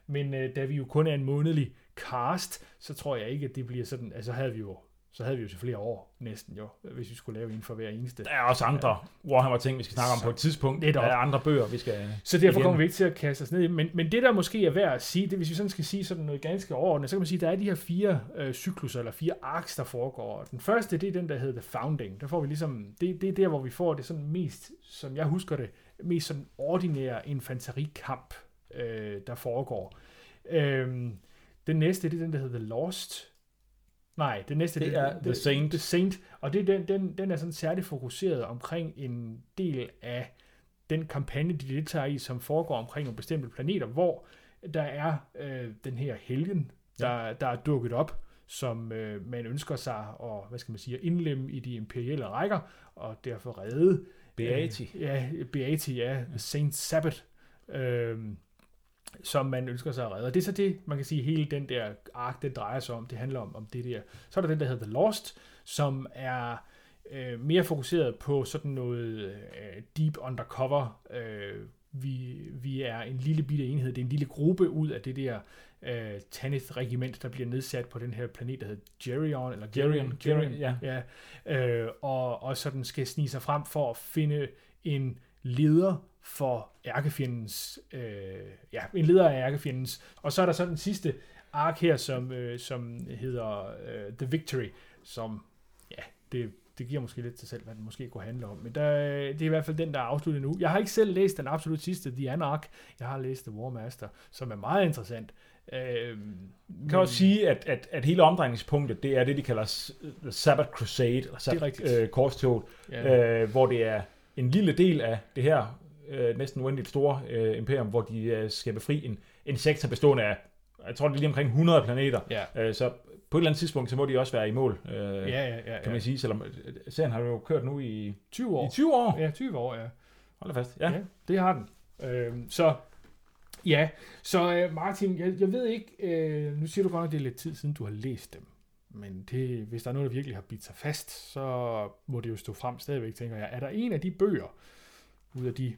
Men øh, da vi jo kun er en månedlig cast, så tror jeg ikke, at det bliver sådan... Altså havde vi jo så havde vi jo til flere år næsten jo, hvis vi skulle lave en for hver eneste. Der er også andre Warhammer-ting, vi skal snakke om Så- på et tidspunkt. Der er andre bøger, vi skal... Så derfor Igen. kommer vi ikke til at kaste os ned i det. men, men det der måske er værd at sige, det, hvis vi sådan skal sige sådan noget ganske overordnet, så kan man sige, at der er de her fire øh, cykluser, eller fire arks, der foregår. Den første, det er den, der hedder The Founding. Der får vi ligesom, det, det er der, hvor vi får det sådan mest, som jeg husker det, mest sådan ordinære infanterikamp, øh, der foregår. Øh, den næste, det er den, der hedder The Lost. Nej, den næste, Det er The Saint. The Saint. Og det er den, den, den er sådan særligt fokuseret omkring en del af den kampagne, de deltager i, som foregår omkring nogle bestemte planeter, hvor der er øh, den her helgen, der, der er dukket op, som øh, man ønsker sig at, hvad skal man sige, at indlemme i de imperielle rækker, og derfor redde. Beati. Øh, ja, Beati, ja. Saint Sabbath. Øh, som man ønsker sig at redde. Og det er så det, man kan sige, hele den der ark, den drejer sig om. Det handler om, om det der. Så er der den, der hedder The Lost, som er øh, mere fokuseret på sådan noget øh, deep undercover. Øh, vi, vi er en lille bitte enhed, det er en lille gruppe ud af det der øh, Tanith-regiment, der bliver nedsat på den her planet, der hedder Gerion, eller Gerion, Gerion, ja. ja øh, og, og sådan skal snige sig frem for at finde en leder for ærkefjendens, øh, ja, en leder af ærkefjendens, og så er der så den sidste ark her, som, øh, som hedder øh, The Victory, som, ja, det, det giver måske lidt til selv, hvad den måske kunne handle om. Men der, det er i hvert fald den, der er afsluttet nu. Jeg har ikke selv læst den absolut sidste, The Anarch. Jeg har læst The War Master, som er meget interessant. Øh, kan men, også sige, at, at, at hele omdrejningspunktet, det er det, de kalder Sabbath Crusade, eller Sabbath øh, korstog, ja. øh, hvor det er en lille del af det her øh, næsten uendeligt store øh, imperium, hvor de øh, skal befri en, en sektor bestående af, jeg tror det er lige omkring 100 planeter. Ja. Øh, så på et eller andet tidspunkt, så må de også være i mål, øh, ja, ja, ja, ja. kan man sige. Selvom øh, serien har jo kørt nu i 20 år. I 20 år? Ja, 20 år, ja. Hold da fast, ja. ja det har den. Øh, så ja, så øh, Martin, jeg, jeg ved ikke, øh, nu siger du godt nok, det er lidt tid siden, du har læst dem. Men det, hvis der er noget, der virkelig har bidt sig fast, så må det jo stå frem stadigvæk, tænker jeg. Er der en af de bøger, ud af de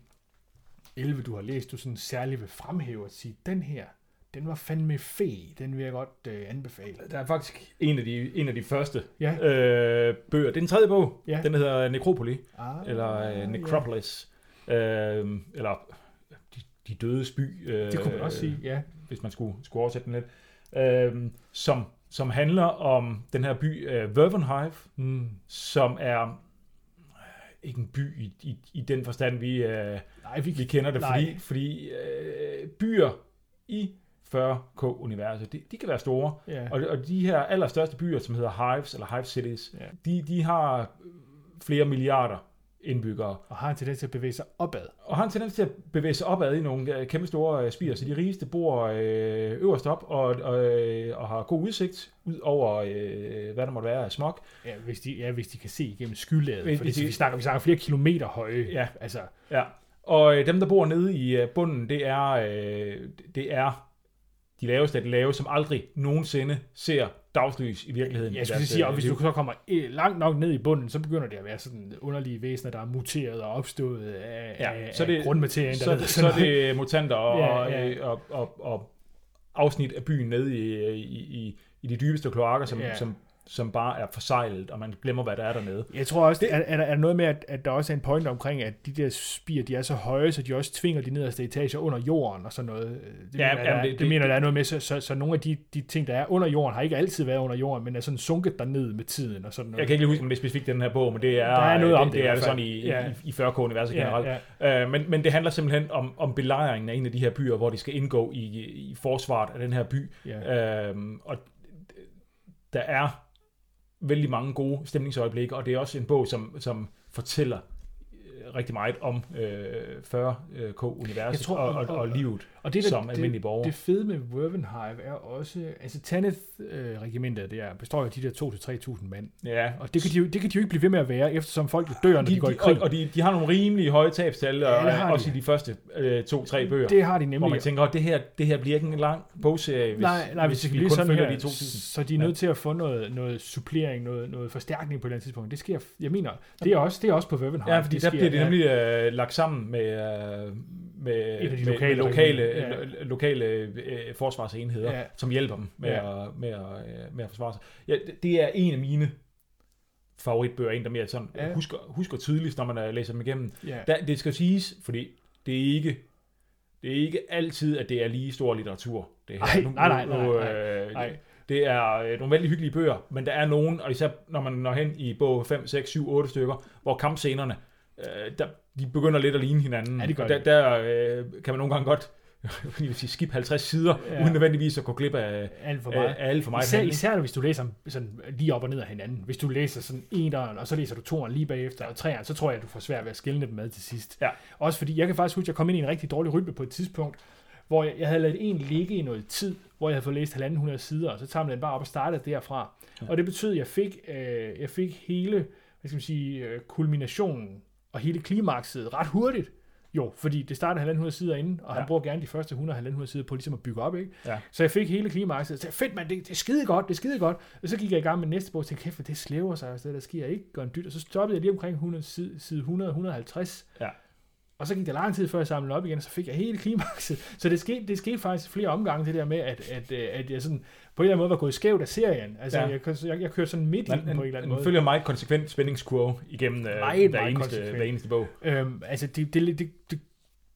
11, du har læst, du sådan særligt vil fremhæve at sige, den her, den var fandme fe, den vil jeg godt øh, anbefale. Der er faktisk en af de, en af de første ja. øh, bøger. Det er den tredje bog. Ja. Den hedder Necropoli, ah, eller øh, Necropolis. Ja. Øh, eller de, de dødes by. Øh, det kunne man også sige, ja. Hvis man skulle, skulle oversætte den lidt. Øh, som, som handler om den her by øh, Vervenhive, mm. som er ikke en by i, i, i den forstand, vi, øh, nej, vi, vi kender det, nej. fordi, fordi øh, byer i 40K-universet, de, de kan være store. Ja. Og, og de her allerstørste byer, som hedder Hives, eller Hive Cities, ja. de, de har flere milliarder indbyggere. Og har en tendens til at bevæge sig opad. Og har en tendens til at bevæge sig opad i nogle øh, kæmpe store øh, spire. Så de rigeste bor øh, øverst op og, og, og har god udsigt ud over, øh, hvad der måtte være af smog. Ja, hvis de, ja, hvis de kan se igennem skylaget. Hvis, fordi de, vi, snakker, vi snakker flere kilometer høje. Ja, altså. ja. Og øh, dem, der bor nede i bunden, det er, øh, det er de laveste af de lave, som aldrig nogensinde ser dagslys i virkeligheden. Jeg skulle sige, og hvis du så kommer langt nok ned i bunden, så begynder det at være sådan underlige væsener, der er muteret og opstået af, ja, af, så det, af grundmaterien. Så, der så, så er det mutanter [LAUGHS] og, ja, ja. Og, og, og, og afsnit af byen nede i, i, i, i de dybeste kloakker, som, ja. som som bare er forsejlet, og man glemmer, hvad der er dernede. Jeg tror også, det, er, er, der, er der noget med, at, at der også er en point omkring, at de der spir, de er så høje, så de også tvinger de nederste etager under jorden og sådan noget. Det, ja, mener, jamen, det, det, det, mener, der er noget med, så, så, så nogle af de, de ting, der er under jorden, har ikke altid været under jorden, men er sådan sunket derned med tiden og sådan noget. Jeg kan ikke huske, om det specifikt den her bog, men det er, der er noget om det, det, det er sådan i, ja. i, i 40K-universet ja, generelt. Ja. Uh, men, men det handler simpelthen om, om belejringen af en af de her byer, hvor de skal indgå i, i forsvaret af den her by. Ja. Uh, og der er vældig mange gode stemningsøjeblikke, og det er også en bog, som, som fortæller rigtig meget om øh, 40K-universet og, og, og livet og det, der, som almindelig borger. Det fede med Wervenhive er også, altså Tanith-regimentet øh, der består af de der 2-3.000 mand. Ja. Og det kan, de jo, det kan de jo ikke blive ved med at være, eftersom folk dør, når de, de går i krig. Og, og de, de har nogle rimelig høje tabstal, ja, og, også de. i de første øh, to-tre bøger. Det har de nemlig. Hvor man tænker, at det her, det her bliver ikke en lang bogserie, hvis, nej, nej, hvis, hvis vi kun sådan følger her, de 2.000. Så de er nødt ja. til at få noget, noget supplering, noget, noget forstærkning på et eller andet tidspunkt. Det sker, jeg mener, det er også, det er også på Wervenhive. Ja, fordi det der sker, bliver det nemlig øh, lagt sammen med, øh, med, med, lokale, med lokale, ja. lokale øh, forsvarsenheder, ja. som hjælper dem med, ja. at, med, at, øh, med at forsvare sig. Ja, det er en af mine favoritbøger, en der mere sådan, ja. husker, husker tydeligt, når man uh, læser dem igennem. Ja. Der, det skal siges, fordi det er ikke det er ikke altid, at det er lige stor litteratur. Det her. Ej, nu, nej, nej, nej, nej, øh, nej. Det er øh, nogle vældig hyggelige bøger, men der er nogen, og især når man når hen i bog 5, 6, 7, 8 stykker, hvor kampscenerne, øh, der, de begynder lidt at ligne hinanden. Ja, de gør der, der øh, kan man nogle gange godt [LAUGHS] jeg vil sige, skip 50 sider, ja. uden nødvendigvis at gå glip af alt for meget. Af, alt for meget især, især hvis du læser sådan lige op og ned af hinanden. Hvis du læser sådan eneren, og så læser du toeren lige bagefter, og treeren, så tror jeg, at du får svært ved at skille dem med til sidst. Ja. Også fordi, jeg kan faktisk huske, at jeg kom ind i en rigtig dårlig rytme på et tidspunkt, hvor jeg, jeg havde ladet en ligge i noget tid, hvor jeg havde fået læst 1.500 sider, og så tager man den bare op og startede derfra. Ja. Og det betød, at jeg fik, øh, jeg fik hele hvad skal man sige, øh, kulminationen og hele klimakset ret hurtigt. Jo, fordi det starter 100 sider inden, og ja. Han bruger gerne de første 100-100 sider på ligesom at bygge op, ikke? Ja. Så jeg fik hele klimakset, og sagde, fedt mand, det, det er skide godt, det er skide godt. Og så gik jeg i gang med næste bog, og tænkte, kæft, det slæver sig, og der sker ikke går en dyt. Og så stoppede jeg lige omkring 100, side, side 100-150. Ja. Og så gik der lang tid, før jeg samlede op igen, og så fik jeg hele klimakset. Så det skete, det skete faktisk flere omgange, det der med, at, at, øh, at jeg sådan, på en eller anden måde var gået skævt af serien. Altså, ja. Jeg, jeg, jeg kørte sådan midt i den på en eller anden måde. følger meget konsekvent spændingskurve igennem øh, Meget, hver, meget eneste, hver eneste bog. Øhm, altså, det, det, det, det,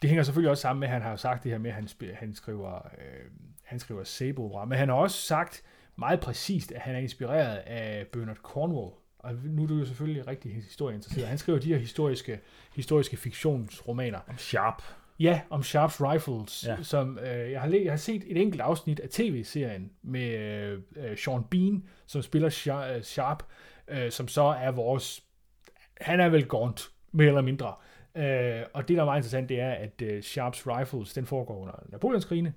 det hænger selvfølgelig også sammen med, at han har jo sagt det her med, at han, han skriver, øh, han skriver sæbeopera, men han har også sagt meget præcist, at han er inspireret af Bernard Cornwell. Og nu er du jo selvfølgelig rigtig historieinteresseret. Han skriver de her historiske, historiske fiktionsromaner. Om Sharp. Ja, om Sharps Rifles, ja. Som øh, jeg, har jeg har set et enkelt afsnit af tv-serien med øh, øh, Sean Bean, som spiller Sha- øh, Sharp, øh, som så er vores... Han er vel Gaunt, mere eller mindre. Øh, og det, der er meget interessant, det er, at øh, Sharps Rifles, den foregår under Napoleonskrigene,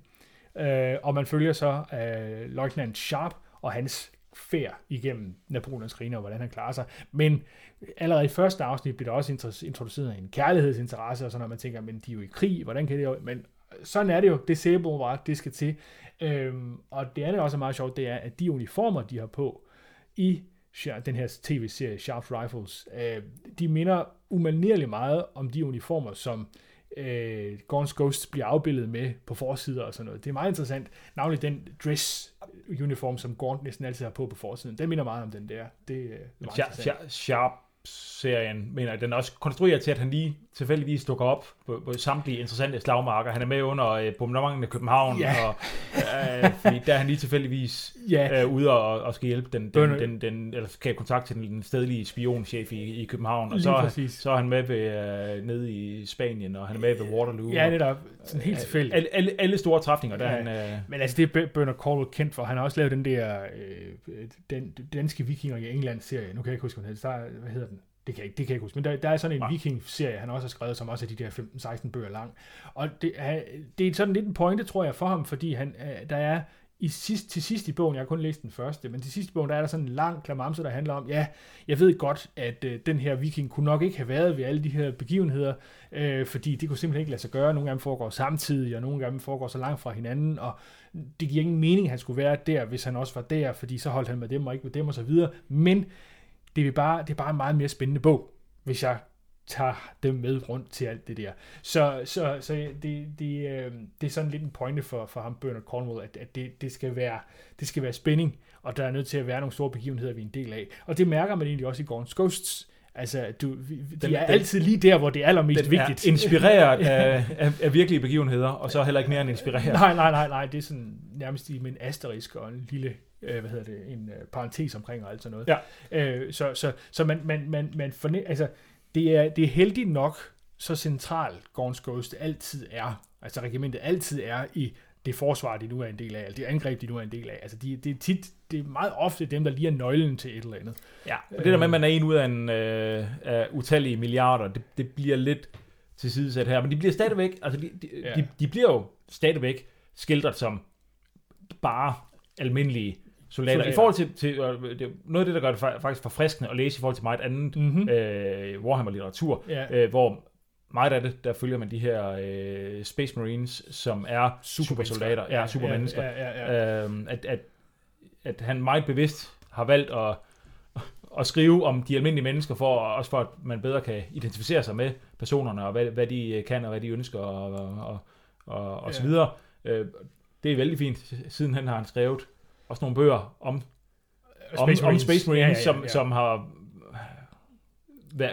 øh, og man følger så øh, Lieutenant Sharp og hans færd igennem Napoleonskrigene, og hvordan han klarer sig. Men allerede i første afsnit bliver der også introduceret en kærlighedsinteresse, og sådan noget, man tænker, men de er jo i krig, hvordan kan det jo... Men sådan er det jo, det sæbe var, det skal til. Øhm, og det andet, der også er meget sjovt, det er, at de uniformer, de har på i den her tv-serie Sharp Rifles, øh, de minder umanerligt meget om de uniformer, som øh, Gaunt's Ghosts bliver afbildet med på forsider og sådan noget. Det er meget interessant. Navnlig den dress uniform, som Gaunt næsten altid har på på forsiden. Den minder meget om den der. Det øh, er meget Sharp, interessant. Sharp serien, mener jeg, den er også konstrueret til, at han lige tilfældigvis dukker op på, på samtlige interessante slagmarker. Han er med under øh, bombardementet af København, Ja. og, øh, fordi der er han lige tilfældigvis Ja, øh, ude og, og skal hjælpe den, Bernard- den, den, den, eller skal have kontakt til den stedlige spionchef i, i København, og så, er- så er han med ved, øh, nede i Spanien, og han er med ved Waterloo. ja, netop. Sådan helt tilfældigt. alle, alle, alle store træfninger, der Ja. han... Øh, Men altså, det er Bernard Cornwell kendt for. Han har også lavet den der øh, den, danske vikinger i England-serie. Nu kan jeg ikke huske, hvad den hedder. Der, er- hvad hedder den? Det kan, jeg, det kan jeg ikke huske. Men der, der er sådan en Nej. viking-serie, han også har skrevet, som også er de der 15-16 bøger lang. Og det, er- det er sådan lidt en pointe, tror jeg, for ham, fordi han, øh, der er i sidst, til sidst i bogen, jeg har kun læst den første, men til sidst i bogen, der er der sådan en lang klamamse, der handler om, ja, jeg ved godt, at øh, den her viking kunne nok ikke have været ved alle de her begivenheder, øh, fordi det kunne simpelthen ikke lade sig gøre. Nogle af dem foregår samtidig, og nogle af dem foregår så langt fra hinanden, og det giver ingen mening, at han skulle være der, hvis han også var der, fordi så holdt han med dem og ikke med dem og så videre. Men det er bare, det er bare en meget mere spændende bog, hvis jeg tager dem med rundt til alt det der. Så, så, så det, det, øh, det er sådan lidt en pointe for, for ham, Bernard Cornwell, at, at det, det, skal være, det skal være spænding, og der er nødt til at være nogle store begivenheder, vi er en del af. Og det mærker man egentlig også i Gaunt's Ghosts. Altså, du, vi- de Den- er den- altid lige der, hvor det er allermest den vigtigt. er inspireret [LAUGHS] af, af, af virkelige begivenheder, og så heller ikke mere end inspireret. Nej, nej, nej, nej, det er sådan nærmest i en asterisk og en lille, øh, hvad hedder det, en øh, parentes omkring og alt sådan noget. Ja. Øh, så så, så man, man, man, man forne, altså, det er, det er heldigt nok, så central Gaunt's Ghost altid er, altså regimentet altid er i det forsvar, de nu er en del af, eller det angreb, de nu er en del af. Altså, de, det er tit, det er meget ofte dem, der lige er nøglen til et eller andet. Ja, og det der med, at man er en ud af, en, øh, af utallige milliarder, det, det bliver lidt tilsidesat her. Men de bliver stadigvæk, altså de, de, ja. de, de bliver jo stadigvæk skildret som bare almindelige soldater. Soldater. I forhold til, til øh, noget af det, der gør det fa- faktisk forfriskende at læse i forhold til meget andet Mm-hmm. øh, Warhammer-litteratur, Ja. øh, hvor meget af det, der følger man de her øh, Space Marines, som er supersoldater, ja, supermennesker. Ja, ja, ja. Øhm, at, at, at han meget bevidst har valgt at, at skrive om de almindelige mennesker, for, også for at man bedre kan identificere sig med personerne, og hvad, hvad de kan, og hvad de ønsker, og, og, og, og så Ja. videre. Øh, det er vældig fint. Siden han har han skrevet også nogle bøger om, om, om Space Marines, Ja, ja, ja, som, som har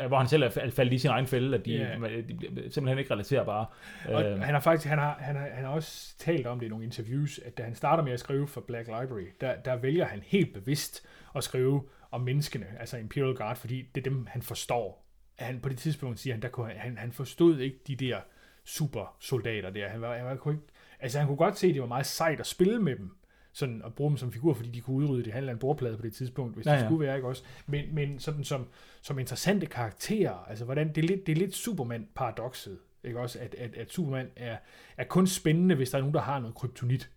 hvor han selv er fa- faldet i sin egen fælde, at de, Ja. de bliver simpelthen ikke relaterbare. Og Øh, han har faktisk han har, han har, han har også talt om det i nogle interviews, at da han starter med at skrive for Black Library, der, der vælger han helt bevidst at skrive om menneskene, altså Imperial Guard, fordi det er dem, han forstår. Han, på det tidspunkt siger han, der kunne, han- han, han forstod ikke de der super soldater der. Han, var, han, var, kunne ikke, altså han kunne godt se, at det var meget sejt at spille med dem, sådan at bruge dem som figur, fordi de kunne udrydde det handler en bordplade på det tidspunkt, hvis ja, Ja, det skulle være, ikke også? Men, men sådan som, som interessante karakterer, altså hvordan, det er lidt, det er lidt Superman-paradokset, ikke også? At, at, at Superman er, er kun spændende, hvis der er nogen, der har noget kryptonit.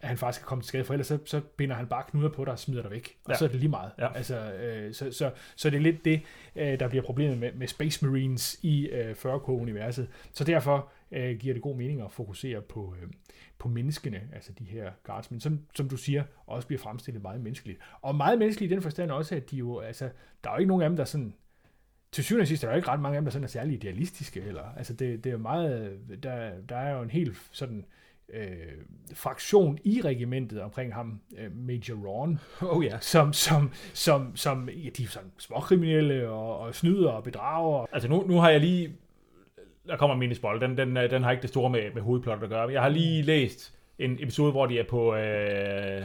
at han faktisk kan komme til skade, for ellers så, så binder han bare knuder på dig og smider dig væk. Og Ja. så er det lige meget. Ja. Altså, øh, så, så, så det er lidt det, øh, der bliver problemet med, med Space Marines i øh, 40K-universet. Så derfor øh, giver det god mening at fokusere på, øh, på menneskene, altså de her guardsmen, som, som du siger, også bliver fremstillet meget menneskeligt. Og meget menneskeligt i den forstand også, at de jo, altså, der er jo ikke nogen af dem, der sådan, til syvende og sidst er der jo ikke ret mange af dem, der sådan er særlig idealistiske heller. Altså det, det er meget, der, der er jo en helt sådan øh, fraktion i regimentet omkring ham, øh, Major Ron, [LAUGHS] Oh ja. som, som, som, som ja, de er sådan småkriminelle og, og snyder og bedrager. Altså nu, nu har jeg lige... Der kommer en minispoil. Den, den, øh, den har ikke det store med, med hovedplottet at gøre. Jeg har lige læst en episode, hvor de er på... Øh,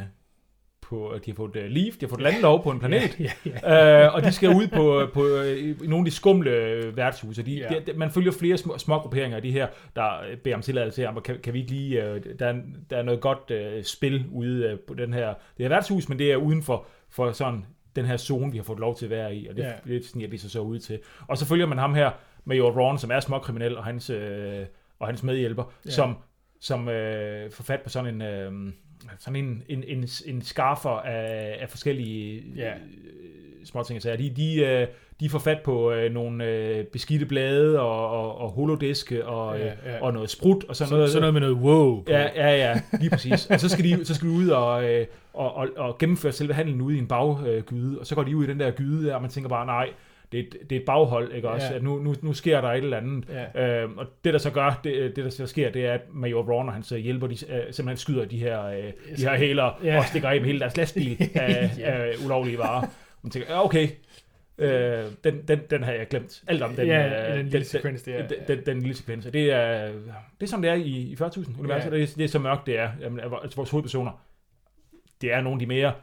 på de har fået uh, leave, de har fået landlov på en planet. Ja, ja, ja. øh, og de skal ud på, på øh, i nogle af de skumle øh, værtshuse. De, Ja. de, man følger flere små, små grupperinger af de her, der øh, beder om tilladelse til, kan, kan vi ikke lige, øh, der, er, der er noget godt øh, spil ude øh, på den her, det her værtshus, men det er uden for, for sådan den her zone, vi har fået lov til at være i, og det, ja. det sniger de sig så ud til. Og så følger man ham her, Major Ron, som er småkriminel, og hans, øh, og hans medhjælper, Ja. som, som øh, får fat på sådan en... Øh, sådan en, en, en, en skaffer af, af forskellige Ja. øh, småting. Så de, de, øh, de får fat på øh, nogle beskidte blade og, og, og holodiske og, Ja, ja, og noget sprut og sådan Så, noget. sådan noget med noget wow. På. Ja, ja, ja, lige præcis. og så skal de, så skal de ud og, og, og, og gennemføre selve handlen ude i en baggyde, og så går de ud i den der gyde der, og man tænker bare, nej, det er, et- det er et baghold, ikke også? Ja. At nu, nu, nu sker der et eller andet. Ja. Øhm, og det der så gør, det, det der så sker, det er, at Major Ron og hans hjælper, de øh, simpelthen skyder de her, øh, de her hæler, Ja. og stikker af med hele deres lastbil [LAUGHS] af, Ja. af ulovlige varer. Man tænker, okay, øh, den, den, den har jeg glemt. Alt om den, ja, øh, den lille sekvens der. den, den, den lille sekvens. Og Det er, det er sådan, det er i, i 40.000 universet. Ja. Det, er, det er så mørkt, det er. Jamen, altså, vores hovedpersoner, det er nogle af de mere...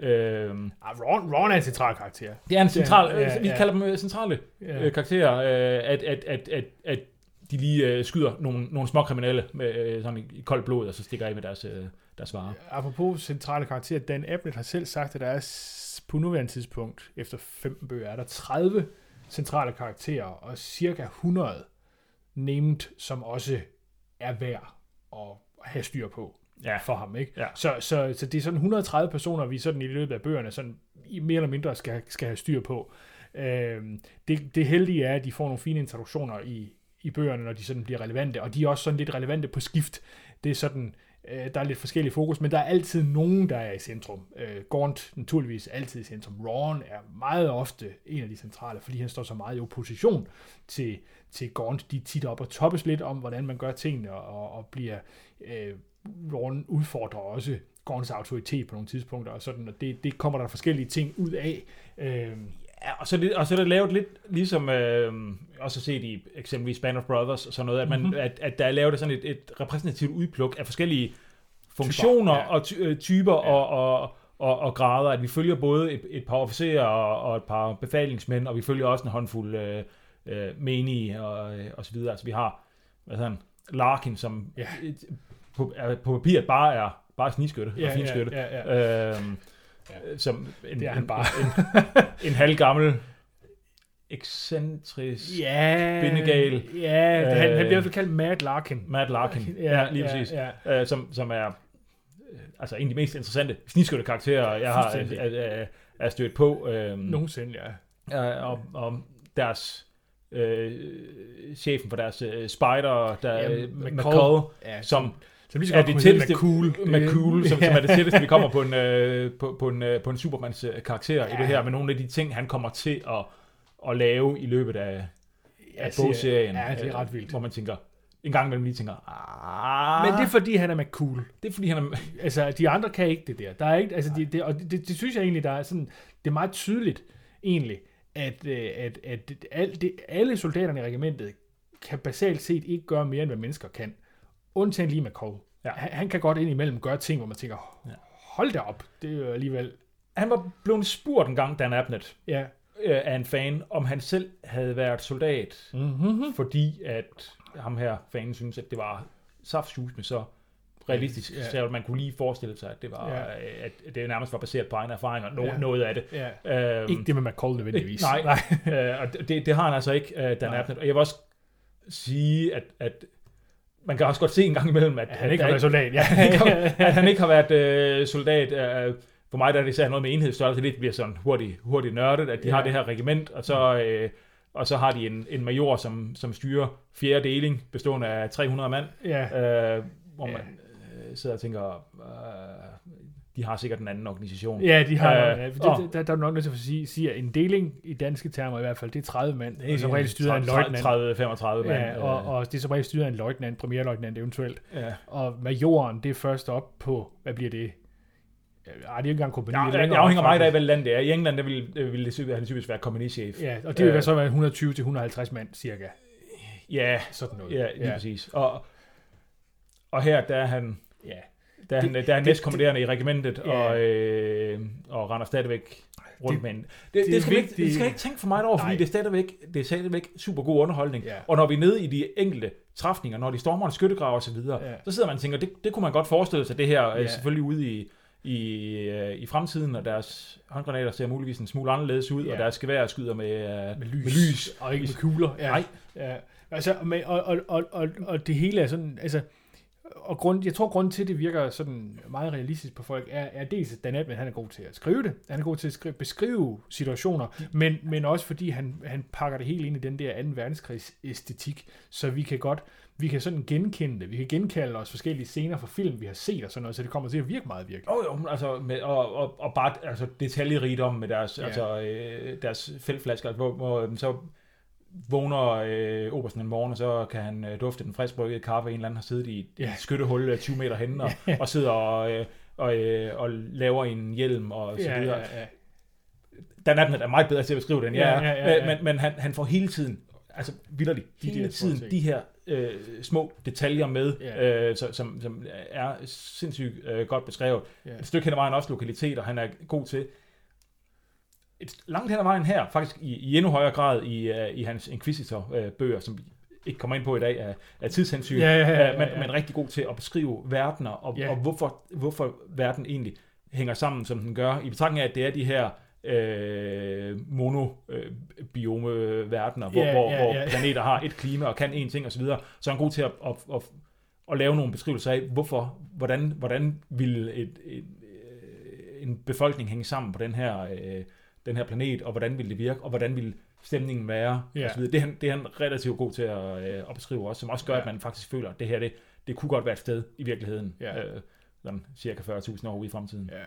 Øh, Ah, Ron, Ron er en central karakter. det er en central... Ja, ja, Ja, vi ja. kalder dem øh, centrale Ja. øh, karakterer, øh, at, at, at, at, at de lige øh, skyder nogle, nogle små kriminelle med, øh, sådan i, i koldt blod, og så stikker af med deres, øh, deres varer. Apropos centrale karakterer, Dan Abnett har selv sagt, at der er på nuværende tidspunkt, efter 15 bøger, er der 30 centrale karakterer, og cirka 100 named, som også er værd at have styr på Ja. for ham. Ikke? Ja. Så, så, så det er sådan 130 personer, vi sådan i løbet af bøgerne sådan mere eller mindre skal, skal have styr på. Øhm, det, det heldige er, at de får nogle fine introduktioner i, i bøgerne, når de sådan bliver relevante, og de er også sådan lidt relevante på skift. Det er sådan, øh, der er lidt forskellige fokus, men der er altid nogen, der er i centrum. Øh, Gaunt naturligvis altid i centrum. Ron er meget ofte en af de centrale, fordi han står så meget i opposition til, til Gaunt. De er tit op og toppes lidt om, hvordan man gør tingene, og, og bliver... Øh, Ron udfordrer også Gaunts autoritet på nogle tidspunkter, og sådan, og det, det kommer der forskellige ting ud af. Øh, Ja, og så, og så er det lavet lidt ligesom øh, også set i eksempelvis Band of Brothers og sådan noget, at, man, Mhm. mm-hmm. at, at der er lavet sådan et, et repræsentativt udpluk af forskellige funktioner ja. ja. og ty, øh, typer Ja. og, og, og, og grader, at vi følger både et, et par officerer og, og et par befalingsmænd, og vi følger også en håndfuld øh, øh, menige og, øh, og så videre. Altså vi har, hvad hedder han, Larkin, som Ja. På, er, på papiret bare er bare snigskytte ja, og finskytte. ja, ja, ja. Øhm, Ja. som en, Det er han en, bare. en, en halvgammel ekscentrisk Ja, Bindegal. Ja, det, han, han Øh, bliver i hvert fald kaldt Matt Larkin. Matt Larkin. Ja, ja lige præcis. Ja, ja. Øh, som, som er øh, altså en af de mest interessante snigskytte karakterer, jeg har Fuldstændig. øh, øh, er stødt på. Øh, Nogensinde, ja. øh, og, og deres øh, chefen for deres øh, spider, der, Ja, ja, McCall. McCall, ja som som lige så er godt det kunne hedde tætteste- McCool. McCool, som, Ja. som er det tætteste, vi kommer på en, øh, på, på en, øh, på en Supermans karakter ja. i Ja. det her, med nogle af de ting, han kommer til at, at lave i løbet af, Ja, af siger- bogserien. Ja, det er øh, ret vildt. Hvor man tænker, en gang imellem lige tænker, ah, Men det er fordi, han er McCool. det er fordi, han er... Altså, de andre kan ikke det der. Der er ikke, altså, det, det, og det, det, det, synes jeg egentlig, der er sådan, det er meget tydeligt, egentlig, at, øh, at, at al, det, alle soldaterne i regimentet kan basalt set ikke gøre mere, end hvad mennesker kan. Undtagen lige McCall. Ja. Han, han kan godt indimellem gøre ting, hvor man tænker, hold da op, det er jo alligevel... Han var blevet spurgt en gang, Dan Abnett, Ja. øh, af en fan, om han selv havde været soldat, Mm-hmm. fordi at ham her fanen synes, at det var saftsus med så realistisk, Ja. så man kunne lige forestille sig, at det var, Ja. at det nærmest var baseret på egne erfaringer, no, Ja. noget af det. Ja. Øhm, Ikke det med McCall nødvendigvis. Nej, nej. øh, og det, det har han altså ikke, øh, Dan. Abnett. Og jeg vil også sige, at, at man kan også godt se en gang imellem, at, At han ikke at, har været soldat, ja. [LAUGHS] at han ikke har været øh, soldat. Øh, for mig der er det især noget med enhedsstørrelse, det bliver sådan hurtigt, hurtigt nørdet, at de Ja. har det her regiment, og så, øh, og så har de en, en major, som, som styrer fjerde deling, bestående af 300 mand, ja. øh, hvor Ja. man øh, sidder og tænker, øh, de har sikkert en anden organisation. Ja, de har, Øh, øh, ja, og- det, der, der er nok nødt til at sige, sige, at en deling i danske termer i hvert fald, det er 30 mand, det er som regel styret af en løjtnant. 30-35 mand. Ja, og, og det er som regel styret af en løjtnant, premierløjtnant eventuelt. øh, ja. Og majoren, det er først op på, hvad bliver det? Ja, det er ikke engang kompagni. Ja, det er afhænger meget af, hvilket land det er. I England, der vil, vil det han typisk være kompagnichef. Ja, og det vil Øh. øh, så være 120 til 150 mand, cirka. Ja, Sådan noget. ja, lige ja. præcis. Og, og her, der er han, ja. Der er han, Det- der er han det- næstkommanderende i regimentet, Ja. og, øh, og render stadigvæk rundt Det- med en. Det, det det, skal vi ikke, vigtigt. det skal ikke tænke for meget over, fordi Nej. det er, stadigvæk, det er stadigvæk super god underholdning. Ja. Og når vi er nede i de enkelte træfninger, når de stormer en skyttegrav og så videre, Ja. så sidder man og tænker, det, det kunne man godt forestille sig, det her Ja. ja. selvfølgelig ude i, i, øh, i fremtiden, og deres håndgranater ser muligvis en smule anderledes ud, Ja. og deres gevær skyder med, øh, Med lys. med lys. Og ikke med kugler. Ja. Nej. Ja. Altså, med, og, og, og, og, og det hele er sådan, altså, og grund, jeg tror, grunden til, at det virker sådan meget realistisk på folk, er, er dels, at Dan Adman, han er god til at skrive det. Han er god til at skrive, beskrive situationer, men, men også fordi han, han pakker det helt ind i den der 2. verdenskrigs æstetik, så vi kan godt, vi kan sådan genkende det. Vi kan genkalde os forskellige scener fra film, vi har set og sådan noget, så det kommer til at virke meget virkelig. Oh, jo, altså, med, og, og, og bare altså, detaljerigdom med deres, Ja. altså, øh, deres feltflasker, hvor, hvor øh, så vågner øh, Obersten en morgen, og så kan han øh, dufte den friskbryggede kaffe, en eller anden har siddet i et Ja. skyttehul øh, 20 meter henne, og, [LAUGHS] og sidder og, øh, og, øh, og laver en hjelm og så Ja, videre. ja, ja. Dan Abnett er meget bedre til at beskrive det, end Ja, jeg ja, ja, ja. Men, men han, han får hele tiden, altså vidderligt, De hele der tiden ting. de her øh, små detaljer med, Ja. øh, som, som er sindssygt øh, godt beskrevet. Ja. Et stykke hen ad vejen også lokaliteter, han er god til. Et langt hen ad vejen her, faktisk i, i endnu højere grad i, uh, i hans Inquisitor-bøger, som vi ikke kommer ind på i dag af, af tidshensyn, Ja, ja, ja, øh, men, ja. men rigtig god til at beskrive verdener, og, Ja. og hvorfor, hvorfor verden egentlig hænger sammen, som den gør, i betragtning af, at det er de her øh, monobiome-verdener, hvor, Ja, hvor, ja, hvor ja. planeter har et klima og kan én ting osv., så er han god til at, at, at, at lave nogle beskrivelser af, hvorfor, hvordan, hvordan vil et, et, øh, en befolkning hænge sammen på den her, øh, den her planet, og hvordan vil det virke, og hvordan vil stemningen være, Ja. og så videre. Det, er han, det er han relativt god til at, øh, at beskrive også, som også gør, Ja. at man faktisk føler, at det her, det, det kunne godt være et sted i virkeligheden, Ja. øh, sådan cirka 40.000 år ude i fremtiden. Ja.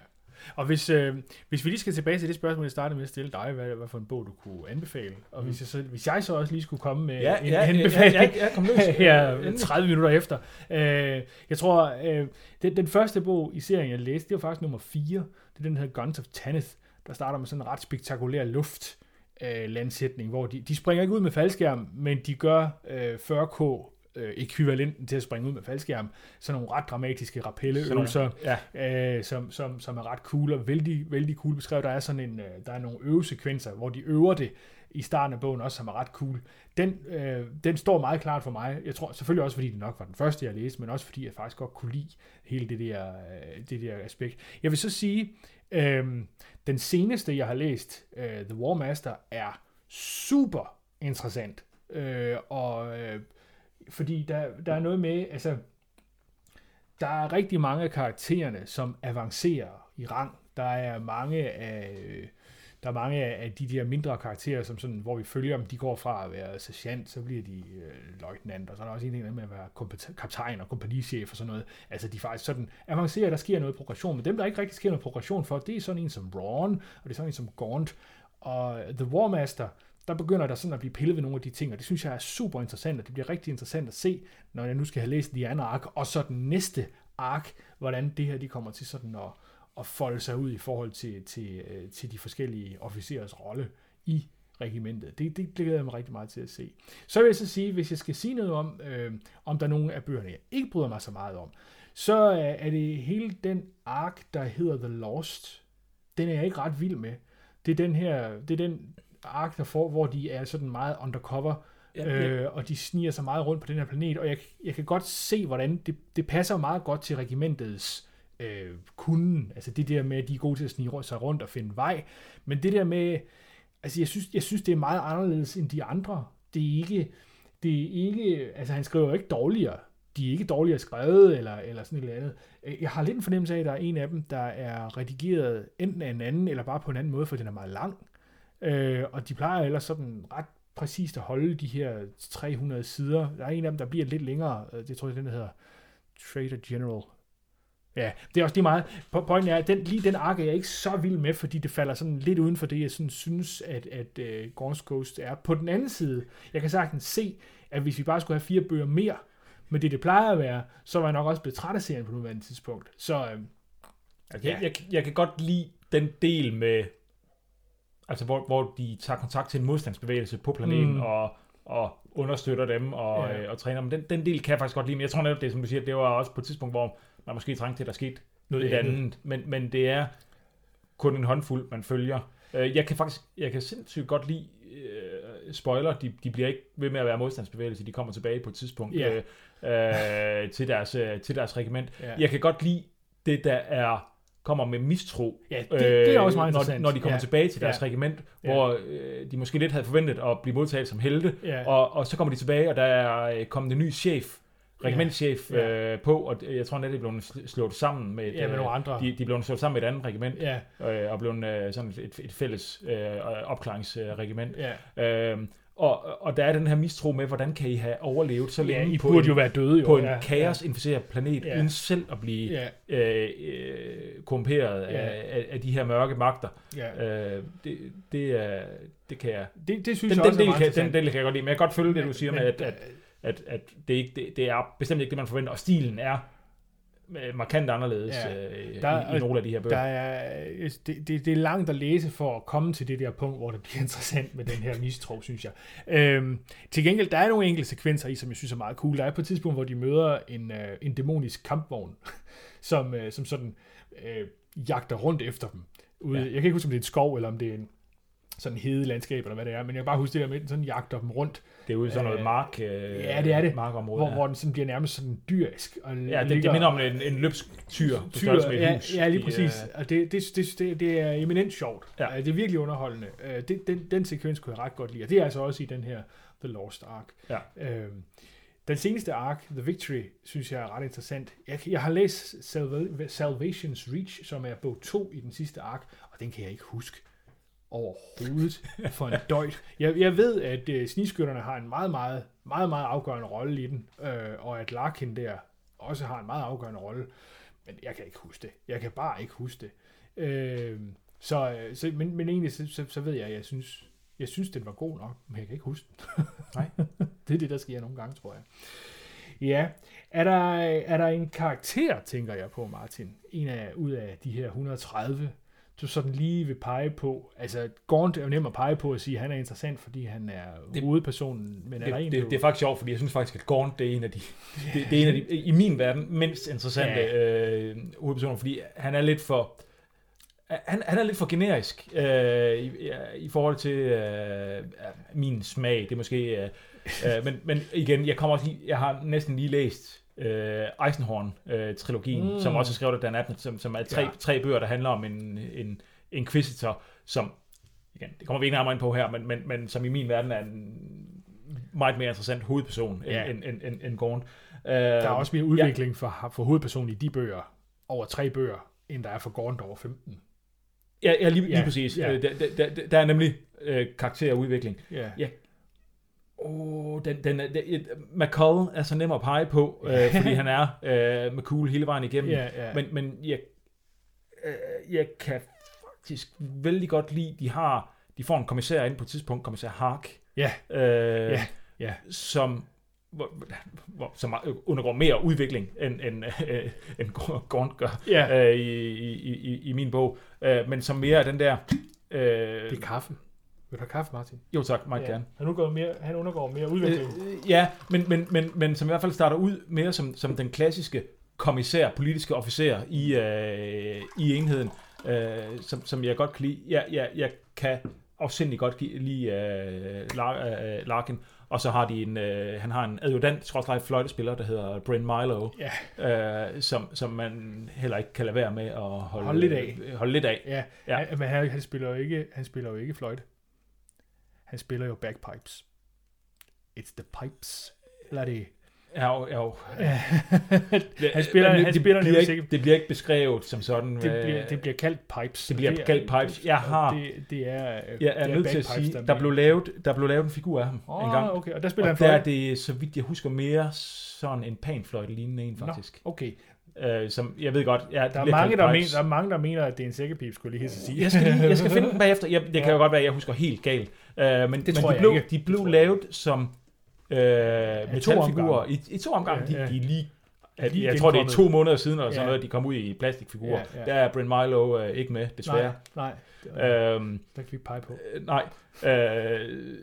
Og hvis, øh, hvis vi lige skal tilbage til det spørgsmål, jeg startede med at stille dig, hvad, hvad for en bog du kunne anbefale, og hvis jeg, så, hvis jeg så også lige skulle komme med Ja, en ja, ja, anbefaling ja, ja, kom løs. [LAUGHS] her Endelig. 30 minutter efter. Øh, jeg tror, øh, den, den første bog i serien, jeg læste, det var faktisk nummer 4. Det er den, der hedder Guns of Tanith, der starter med sådan en ret spektakulær luft øh, landsætning, hvor de, de springer ikke ud med faldskærm, men de gør øh, 40k øh, ekvivalenten til at springe ud med faldskærm. Sådan nogle ret dramatiske rappelleøvelser Ja, øh, som, som, som er ret cool og vældig, vældig cool beskrevet. Der er sådan en, øh, der er nogle øvesekvenser, hvor de øver det i starten af bogen også, som er ret cool. Den, øh, den står meget klart for mig. Jeg tror selvfølgelig også, fordi det nok var den første, jeg læste, men også fordi jeg faktisk godt kunne lide hele det der, øh, det der aspekt. Jeg vil så sige, øh, den seneste, jeg har læst, uh, The War Master, er super interessant. Øh, og øh, fordi der, der er noget med, altså, der er rigtig mange af karaktererne, som avancerer i rang. Der er mange af, øh, der er mange af de der mindre karakterer, som sådan, hvor vi følger dem, de går fra at være sergeant, så bliver de øh, løjtnant, og så er der også en af med at være kompet- kaptajn og kompagnichef og sådan noget. Altså de faktisk sådan avancerer, der sker noget progression, men dem, der ikke rigtig sker noget progression for, det er sådan en som Ron, og det er sådan en som Gaunt, og The War Master, der begynder der sådan at blive pillet ved nogle af de ting, og det synes jeg er super interessant, og det bliver rigtig interessant at se, når jeg nu skal have læst de andre ark, og så den næste ark, hvordan det her de kommer til sådan at, at folde sig ud i forhold til, til, øh, til de forskellige officerers rolle i regimentet. Det, det glæder jeg mig rigtig meget til at se. Så vil jeg så sige, hvis jeg skal sige noget om, øh, om der er nogle af bøgerne, jeg ikke bryder mig så meget om, så øh, er det hele den ark, der hedder The Lost. Den er jeg ikke ret vild med. Det er den her, det er den ark, der får, hvor de er sådan meget undercover, Ja, ja. øh, og de sniger sig meget rundt på den her planet, og jeg, jeg kan godt se, hvordan det, det passer meget godt til regimentets øh, kunden. Altså det der med, at de er gode til at snige rundt- sig rundt og finde vej. Men det der med, altså jeg synes, jeg synes det er meget anderledes end de andre. Det er ikke, det er ikke, altså han skriver ikke dårligere. de er ikke dårligere skrevet, eller, eller sådan et eller andet. Øh, jeg har lidt en fornemmelse af, at der er en af dem, der er redigeret enten af en anden, eller bare på en anden måde, for den er meget lang. Øh, og de plejer ellers sådan ret præcist at holde de her 300 sider. Der er en af dem, der bliver lidt længere. Øh, det tror jeg, den der hedder Trader General. Ja, det er også lige meget. Po- Pointen er, at den, lige den ark er jeg ikke så vild med, fordi det falder sådan lidt uden for det, jeg sådan synes, at, at uh, Gaunt's Ghost er. På den anden side, jeg kan sagtens se, at hvis vi bare skulle have fire bøger mere, med det, det plejer at være, så var jeg nok også blevet træt af serien på nuværende tidspunkt. Så øh, Altså, jeg, jeg, jeg kan godt lide den del med, altså hvor, hvor de tager kontakt til en modstandsbevægelse på planeten mm. og, og understøtter dem og, Ja. ja. og træner dem. Den, den del kan jeg faktisk godt lide, men jeg tror netop, det er, som du siger, det var også på et tidspunkt, hvor man måske trængte til, at der skete noget et andet. Men, men det er kun en håndfuld, man følger. Øh, Jeg kan faktisk, jeg kan sindssygt godt lide øh, spoiler, de, de bliver ikke ved med at være modstandsbevægelse, de kommer tilbage på et tidspunkt Ja. øh, øh, til, deres, øh, til deres regiment. Ja. Jeg kan godt lide det, der er kommer med mistro, Ja, det, det er også meget øh, når, når de kommer ja. tilbage til deres Ja. regiment, hvor øh, de måske lidt havde forventet at blive modtaget som helte, Ja. og, og så kommer de tilbage, og der er øh, kommet en ny chef, regimentschef Ja. øh, på, og jeg tror, at det er blevet sl- slået sammen med, et, Ja, med øh, nogle andre. de, de blevet slået sammen med et andet regiment, Ja, øh, og blevet øh, sådan et, et fælles øh, opklaringsregiment. ja. Øh, og, og der er den her mistro med, hvordan kan I have overlevet så længe ja, I på, burde en, jo være døde jo. på en ja. kaosinficeret planet, Ja. uden selv at blive Ja, øh, øh, korrumperet Ja. af, af, af de her mørke magter. ja. Øh, det, det, er, det kan jeg... Det, det synes Den, jeg den, også er del kan, den interessant. del kan jeg godt lide, men jeg kan godt følge det, du siger med, Men- at, at, at, at det, ikke, det, det er bestemt ikke det, man forventer, og stilen er markant anderledes Ja. øh, Der- i, i nogle af de her bøger. Der er, det, det, det er langt at læse for at komme til det der punkt, hvor det bliver [LAUGHS] interessant med den her mistro, synes jeg. Øhm, til gengæld, der er nogle enkelte sekvenser i, som jeg synes er meget cool. Der er på et tidspunkt, hvor de møder en, øh, en dæmonisk kampvogn, [LAUGHS] som, øh, som sådan øh, jagter rundt efter dem. Ude, Ja. Jeg kan ikke huske, om det er en skov, eller om det er en sådan hede landskab, eller hvad det er, men jeg kan bare huske det der med, at den sådan jagter dem rundt, det er i sådan noget øh, mark, øh, ja, det er det. markområde. hvor, ja. hvor den sådan bliver nærmest sådan dyrisk. Og Ja, det, det minder om en, en løbsk tyr på Tyr, med ja, hus. Ja, lige De, præcis. øh, Og det, det, det, det, det er eminent sjovt. Ja. Det er virkelig underholdende. Det, den, den sekvens kunne jeg ret godt lide. Og det er altså også i den her The Lost Ark. Ja. Øhm, den seneste ark, The Victory, synes jeg er ret interessant. Jeg, jeg har læst Salva- Salvation's Reach, som er bog 2 i den sidste ark, og den kan jeg ikke huske overhovedet for en døjt. Jeg, jeg ved, at uh, snigskytterne har en meget, meget, meget, meget afgørende rolle i den, øh, og at Larkin der også har en meget afgørende rolle, men jeg kan ikke huske det. Jeg kan bare ikke huske det. Øh, så, øh, så, men, men egentlig, så, så, så ved jeg, at jeg synes, jeg synes, den var god nok, men jeg kan ikke huske den. [LAUGHS] Nej. det er det, der sker nogle gange, tror jeg. Ja, er der, er der en karakter, tænker jeg på, Martin, en af, ud af de her 130, du sådan lige vil pege på, altså Gaunt er jo nem at pege på at sige, at han er interessant, fordi han er Det- det, hovedpersonen, men er der det, en, det, du- det, er faktisk sjovt, fordi jeg synes faktisk, at Gaunt, det er en af de, det, det er en af de, i min verden, mindst interessante øh, hovedpersoner, fordi han er lidt for, han, han er lidt for generisk øh, i, i forhold til øh, min smag. Det er måske, øh, øh, men, men igen, jeg kommer også lige, jeg har næsten lige læst øh, Eisenhorn-trilogien, Mm. mm. som også er skrevet af Dan Abnett, som, som er tre, Ja. ja. tre bøger, der handler om en, en inquisitor, som, igen, det kommer vi ikke nærmere ind på her, men, men, men som i min verden er en meget mere interessant hovedperson Ja. ja. end, end, end, end Gorn. Uh, der er også mere udvikling for, for hovedpersonen i de bøger, over tre bøger, end der er for Gaunt over 15. Ja, ja lige, lige Ja, præcis. ja. Øh, Der, der, der, der er nemlig øh, karakterudvikling. Ja. Ja. Oh, den, den, er- den, McCall er så nem at pege på, [LAUGHS] øh, fordi han er øh, McCool hele vejen igennem. Ja, ja. Men, men jeg, øh, jeg kan faktisk vældig godt lide, de har, de får en kommissær ind på et tidspunkt, kommissær Hark, ja, øh, Ja, ja. som hvor, hvor, som undergår mere udvikling, end, end, øh, end Gaunt gør ja. øh, i, i, i, i min bog, øh, men som mere er den der... Øh, Det er kaffe. Vil du have kaffe, Martin? jo tak, meget ja. gerne. Han undergår mere, han undergår mere udvikling. Øh, ja, men, men, men, men som i hvert fald starter ud mere som, som den klassiske kommissær, politiske officer i, øh, i enheden, øh, som, som jeg godt kan lide. Jeg, jeg, jeg kan afsindig godt lide øh, øh, Larkin, og så har de en, øh, han har en adjutant, skråstrej fløjtespiller, der hedder Bryn Milo, Ja. øh, som, som man heller ikke kan lade være med at holde, Holde lidt af. øh, Holde lidt af. Ja, Ja. ja. Han, men han, han, spiller jo ikke, han spiller jo ikke fløjte. Han spiller jo bagpipes. It's the pipes. Eller er det... er jo, er jo [LAUGHS] han spiller, han det, spiller bliver nemlig ikke, det bliver ikke beskrevet som sådan. Det øh, bliver, det bliver kaldt pipes. det bliver er- kaldt pipes. Jeg har- Det, det er, jeg det er nødt til at sige, er der med. blev, lavet, der blev lavet en figur af ham Åh, en gang. okay, og der spiller Og han der er det, så vidt jeg husker, mere sådan en panfløjte lignende en, Nå. faktisk. Okay, Øh, som, jeg ved godt, ja, det der er, bliver mange, der, mener, der er mange, der mener, at det er en sækkepip, skulle jeg lige hilse sige. Jeg skal, lige, jeg skal finde [LAUGHS] den bagefter. Jeg, det kan Ja. jo godt være, at jeg husker helt galt. Uh, men men tror de, jeg blev, ikke. de Det blev lavet som uh, metalfigurer i, i to omgange. Ja, ja. De, de lige, de jeg tror, det er to måneder siden, eller sådan Ja. noget, de kom ud i plastikfigurer. Ja, ja. Der er Brent Milo uh, ikke med, desværre. Nej, nej. Uh, Der kan vi ikke pege på. Øh, nej. Øh,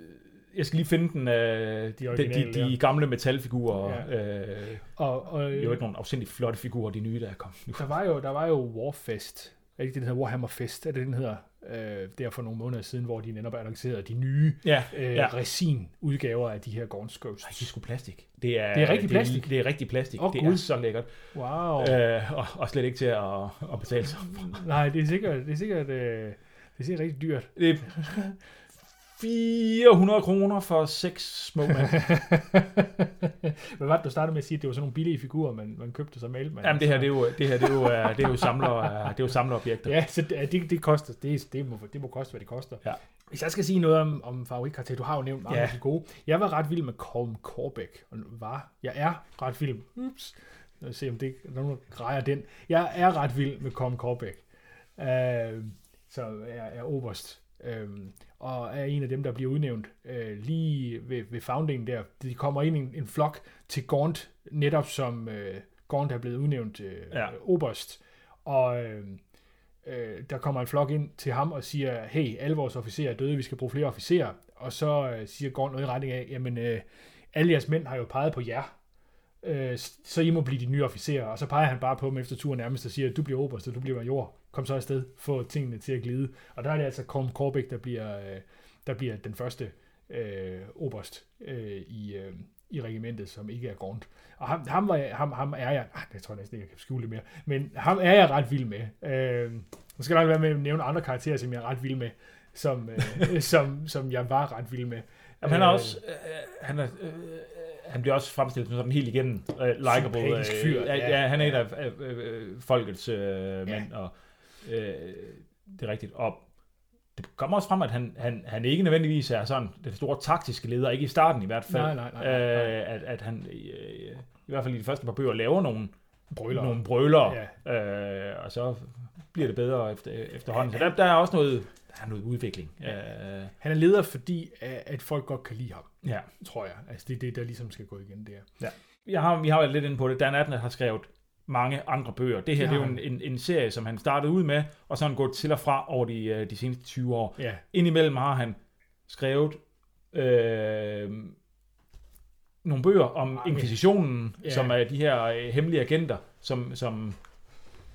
jeg skal lige finde den, øh, de, de, de, de gamle metalfigurer. Ja. Øh, Og, og det er jo ikke nogle afsindigt flotte figurer, de nye, der er kommet nu. der var jo, der var jo Warfest. Er det ikke det, der hedder Warhammer Fest? Er det, den hedder? Øh, der for nogle måneder siden, hvor de netop annoncerede de nye Ja, øh, Ja. resin-udgaver af de her Gaunt's Ghosts. Ej, de er sgu plastik. Det er, Det er rigtig Det plastik? er, det er rigtig plastik. Åh, det Gud. er så lækkert. Wow. Øh, og, og slet ikke til at, at betale sig. Nej, det er sikkert, det er sikkert, øh, det er sikkert rigtig dyrt. Det 400 kroner for seks små mænd. [LAUGHS] Hvad var det, du startede med at sige, at det var sådan nogle billige figurer, man, man købte som mailmand? Jamen, det her, det er jo, det her, det er jo, øh, det er jo, samler, [LAUGHS] øh, det er jo samlerobjekter. Ja, så det, det, det koster. Det, det, må, det må koste, hvad det koster. Ja. Hvis jeg skal sige noget om, om favoritkarakter, du har jo nævnt mange Ja. af de gode. Jeg var ret vild med Colm Corbeck. Og var. Jeg er ret vild. Ups. Lad os se, om det nogen, grejer den. Jeg er ret vild med Colm Corbeck. Øh, så er, er oberst. Øh, og er en af dem, der bliver udnævnt øh, lige ved, ved foundingen der. De kommer ind i en, en flok til Gaunt, netop som øh, Gaunt er blevet udnævnt øh, ja. oberst. Og øh, øh, der kommer en flok ind til ham og siger, hey, alle vores officerer er døde, vi skal bruge flere officerer. Og så øh, siger Gaunt noget i retning af, jamen, øh, alle jeres mænd har jo peget på jer, øh, så I må blive de nye officerer. Og så peger han bare på dem efter turen nærmest og siger, du bliver oberst, og du bliver major. Kom så afsted, få tingene til at glide. Og der er det altså Colm Corbeck, der bliver, øh, der bliver den første øh, oberst øh, i, øh, i regimentet, som ikke er Gaunt. Og ham, ham, var jeg, ham, ham er jeg, ah, det tror jeg næsten ikke, jeg kan skjule det mere, men ham er jeg ret vild med. Øh, nu skal nok være med at nævne andre karakterer, som jeg er ret vild med, som, øh, [LAUGHS] som, som jeg var ret vild med. Jamen, han er Øh, også, øh, han, er, øh, han bliver også fremstillet som sådan helt igennem øh, likable. Sympatisk fyr, ja, ja. ja, han er en af øh, folkets øh, mænd, og øh, det er rigtigt. Og det kommer også frem, at han, han, han ikke nødvendigvis er sådan den store taktiske leder, ikke i starten i hvert fald. Nej, nej, nej, nej, nej. Øh, at, at han øh, i hvert fald i de første par bøger laver nogle Brøler. nogle brøler, Ja. øh, og så bliver det bedre efter, efterhånden. Så der, der er også noget, er noget udvikling. Ja. Øh, Han er leder, fordi at folk godt kan lide ham, ja. tror jeg. Altså, det er det, der ligesom skal gå igen der. Jeg har, vi har været lidt inde på det. Dan Abnett har skrevet mange andre bøger. Det her Det det er har jo en, en, en serie, som han startede ud med, og så har han gået til og fra over de, øh, de seneste 20 år. Ja, Indimellem har han skrevet øh, nogle bøger om Mange. inkvisitionen, Ja. som er de her øh, hemmelige agenter, som, som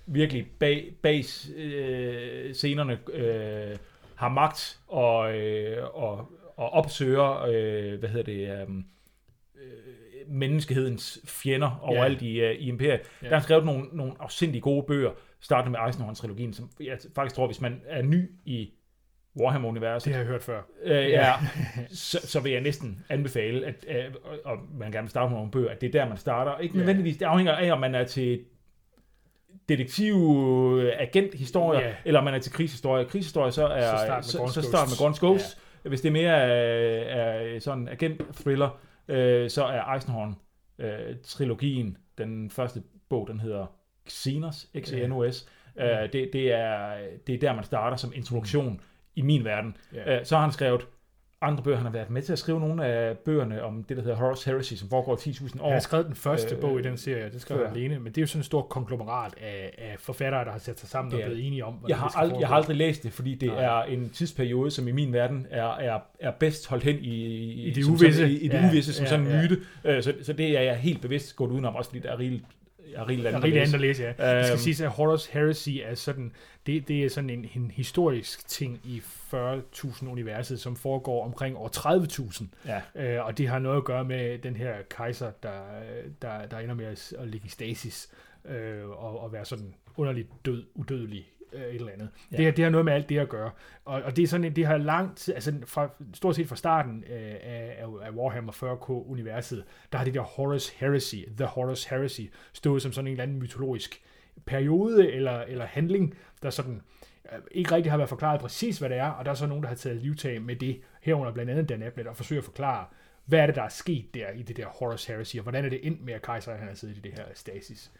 virkelig bag, bag øh, scenerne øh, har magt og, øh, og, og opsøger øh, hvad hedder det, øh, øh, menneskehedens fjender overalt i, øh, i imperiet. Ja. Der har skrevet nogle, nogle afsindig gode bøger, startende med Eisenhower-trilogien, som jeg faktisk tror, hvis man er ny i Warhammer-universet, det har jeg hørt før. øh, ja, så, så vil jeg næsten anbefale, at, øh, og man gerne vil starte med nogle bøger, at det er der, man starter. Ikke nødvendigvis, det afhænger af, om man er til detektiv, agent historier, Ja. eller man er til krigshistorie. Krigshistorie så er Så start med så, Gaunt's så start med Ghosts. Gaunt's Ghosts. Ja. Hvis det er mere er, er sådan agent-thriller, øh, så er Eisenhorn øh, trilogien, den første bog, den hedder Xenos, X-E-N-O-S. Ja. Øh, det, det, er, det er der, man starter som introduktion i min verden. Ja. Øh, så har han skrevet andre bøger. Han har været med til at skrive nogle af bøgerne om det, der hedder Horus Heresy, som foregår 10.000 år. Jeg har skrevet den første Øh, bog i den serie, det skrev før. alene, men det er jo sådan et stort konglomerat af, af forfattere, der har sat sig sammen og er blevet enige om, Jeg har, ald- jeg har aldrig læst det, fordi det Nej. er en tidsperiode, som i min verden er, er, er bedst holdt hen i, I det som uvisse. Sådan, I, i det Ja, uvisse, som ja, sådan en ja. myte. Øh, Så, så det er jeg helt bevidst gået udenom, også fordi der er rigeligt, er rigeligt andet rigtig at andet at læse, ja. Det skal Øhm. siges, at Horus Heresy er sådan, det, det er sådan en, en historisk ting i 40.000 universet, som foregår omkring år 30.000. Ja. Øh, og det har noget at gøre med den her kejser, der, der, der ender med at, at ligge i stasis øh, og, og være sådan underligt død, udødelig øh, et eller andet. Ja. Det, det har noget med alt det at gøre. Og, og det er sådan, det har lang tid, altså fra, stort set fra starten øh, af, af, af Warhammer 40K-universet, der har det der Horus Heresy, The Horus Heresy, stået som sådan en eller anden mytologisk periode eller, eller handling, der sådan øh, ikke rigtig har været forklaret præcis, hvad det er, og der er så nogen, der har taget livtag med det, herunder blandt andet Dan Abnett, og forsøger at forklare, hvad er det, der er sket der i det der Horus Heresy, og hvordan er det endt med, at kejseren han har siddet i det her stasis.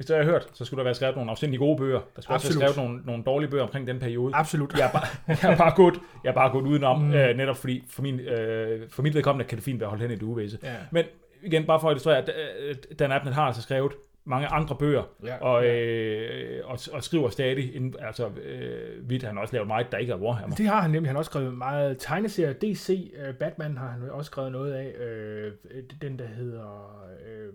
Hvis det har jeg hørt, så skulle der være skrevet nogle afsindig gode bøger. Der skulle også Absolut. være skrevet nogle, nogle dårlige bøger omkring den periode. Absolut. Jeg er bare, [LAUGHS] jeg er bare gået, jeg er bare gået udenom, mm. Øh, netop fordi for, min, øh, for mit vedkommende kan det fint være holdt hen i det uvæse. Ja. Men igen, bare for at illustrere, at øh, Dan Abnett har altså skrevet mange andre bøger, Ja, og, ja. øh, og, og skriver stadig, inden, altså øh, vidt, han har også lavet meget, der ikke er Warhammer. Det har han nemlig. Han har også skrevet meget tegneserier. DC, uh, Batman har han også skrevet noget af. Uh, den, der hedder... Uh,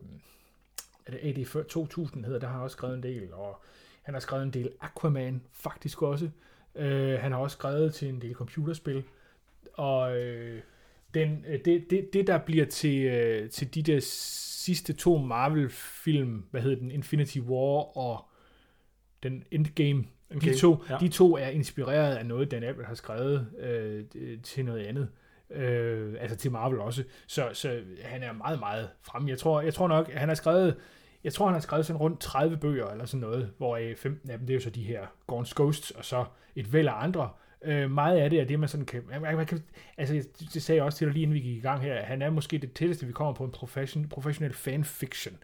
det AD 2000 hedder, der har han også skrevet en del. Og han har skrevet en del Aquaman, faktisk også. Uh, han har også skrevet til en del computerspil. Og uh, den, uh, det, det, det, der bliver til, uh, til de der sidste to Marvel-film, hvad hedder den, Infinity War og den Endgame, Okay, de to, ja. de to er inspireret af noget, Dan Abbott har skrevet øh, til noget andet. Øh, øh, altså til Marvel også. Så, så han er meget, meget fremme. Jeg tror, jeg tror nok, han har skrevet, jeg tror, han har skrevet sådan rundt 30 bøger eller sådan noget, hvor 15 af dem, det er jo så de her Gorns Ghosts, og så et væld af andre. Øh, meget af det er det, man sådan kan, man, man kan... Altså, det sagde jeg også til dig lige inden vi gik i gang her. Han er måske det tætteste, vi kommer på en profession, professionel fanfiction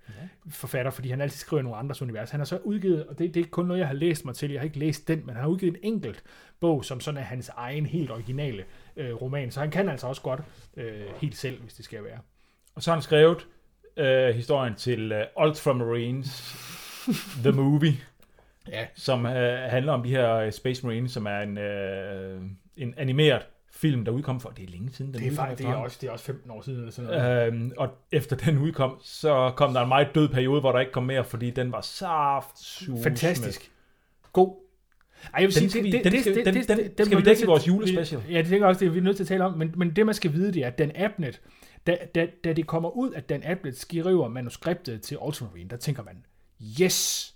forfatter, fordi han altid skriver nogle andres univers. Han har så udgivet, og det, det er ikke kun noget, jeg har læst mig til, jeg har ikke læst den, men han har udgivet en enkelt bog, som sådan er hans egen helt originale øh, roman. Så han kan altså også godt øh, helt selv, hvis det skal være. Og så har han skrevet øh, historien til øh, Ultramarines, The Movie, Ja, som øh, handler om de her øh, Space Marines, som er en, øh, en animeret film, der udkom for, det er længe siden, den det er, udkom faktisk, det er, også, det er også 15 år siden eller sådan noget. Øhm, og efter den udkom, så kom der en meget død periode, hvor der ikke kom mere, fordi den var saft Fantastisk. God. Ej, jeg vil Den skal vi- den skal- den- den skal vi dække i vores julespecial. Ja, det tænker også, det er vi nødt til at tale om, men, men det man skal vide, det er, at Dan Abnett, da, da, da det kommer ud, at Dan Abnett skriver manuskriptet til Ultramarine, der tænker man, yes,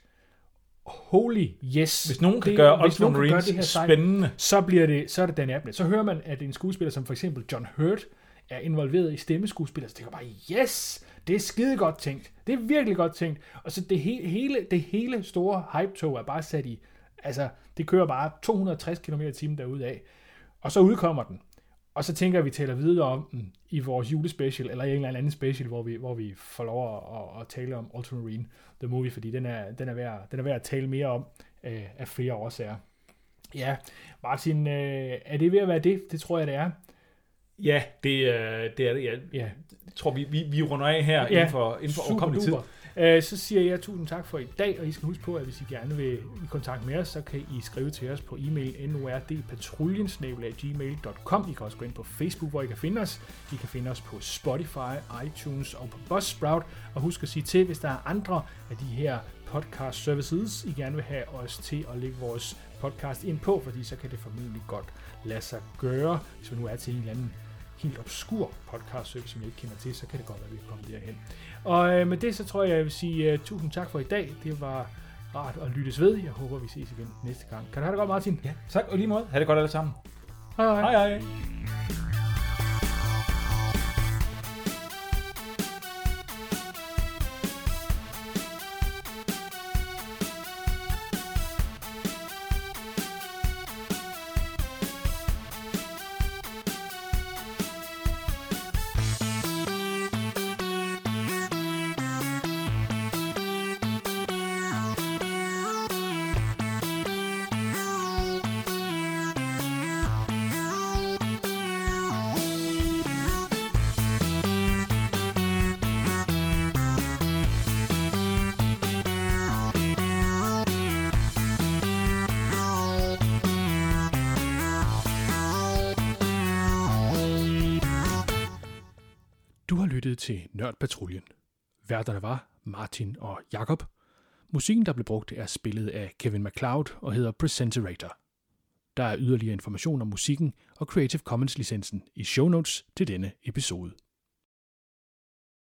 holy yes. Hvis nogen kan Det- gøre det her sejt, spændende, så bliver det, så er det Dan Abnett. Så hører man, at en skuespiller som for eksempel John Hurt er involveret i stemmeskuespiller, så tænker bare, yes, det er skide godt tænkt. Det er virkelig godt tænkt. Og så det hele, hele, det hele store hype-tog er bare sat i, altså, det kører bare 260 km i timen derude af. Og så udkommer den. Og så tænker jeg, at vi taler videre om den i vores julespecial, eller i en eller anden special, hvor vi, hvor vi får lov at, at, tale om Ultramarine, The Movie, fordi den er, den er, værd, den er værd at tale mere om øh, af flere årsager. Ja, Martin, øh, er det ved at være det? Det tror jeg, det er. ja, det, øh, det er det. Jeg, Ja, tror, vi, vi, vi runder af her inden for, inden for overkommelig tid. Øh, så siger jeg tusind tak for i dag, og I skal huske på, at hvis I gerne vil i kontakt med os, så kan I skrive til os på e-mail nordpatruljen.gmail.com. I kan også gå ind på Facebook, hvor I kan finde os. I kan finde os på Spotify, iTunes og på Buzzsprout. Og husk at sige til, hvis der er andre af de her podcast services, I gerne vil have os til at lægge vores podcast ind på, fordi så kan det formentlig godt lade sig gøre, hvis vi nu er til en eller anden helt obskur podcast service, som jeg ikke kender til, så kan det godt være, at vi kommer derhen. Og øh, med det, så tror jeg, jeg vil sige uh, tusind tak for i dag. Det var rart at lyttes ved. Jeg håber, vi ses igen næste gang. Kan du have det godt, Martin? Ja, tak og lige måde. Ha' det godt alle sammen. Hej hej. Hej hej. Nørdpatruljen. Værterne var Martin og Jakob. Musikken, der blev brugt, er spillet af Kevin MacLeod og hedder Presenterator. Der er yderligere information om musikken og Creative Commons licensen i show notes til denne episode.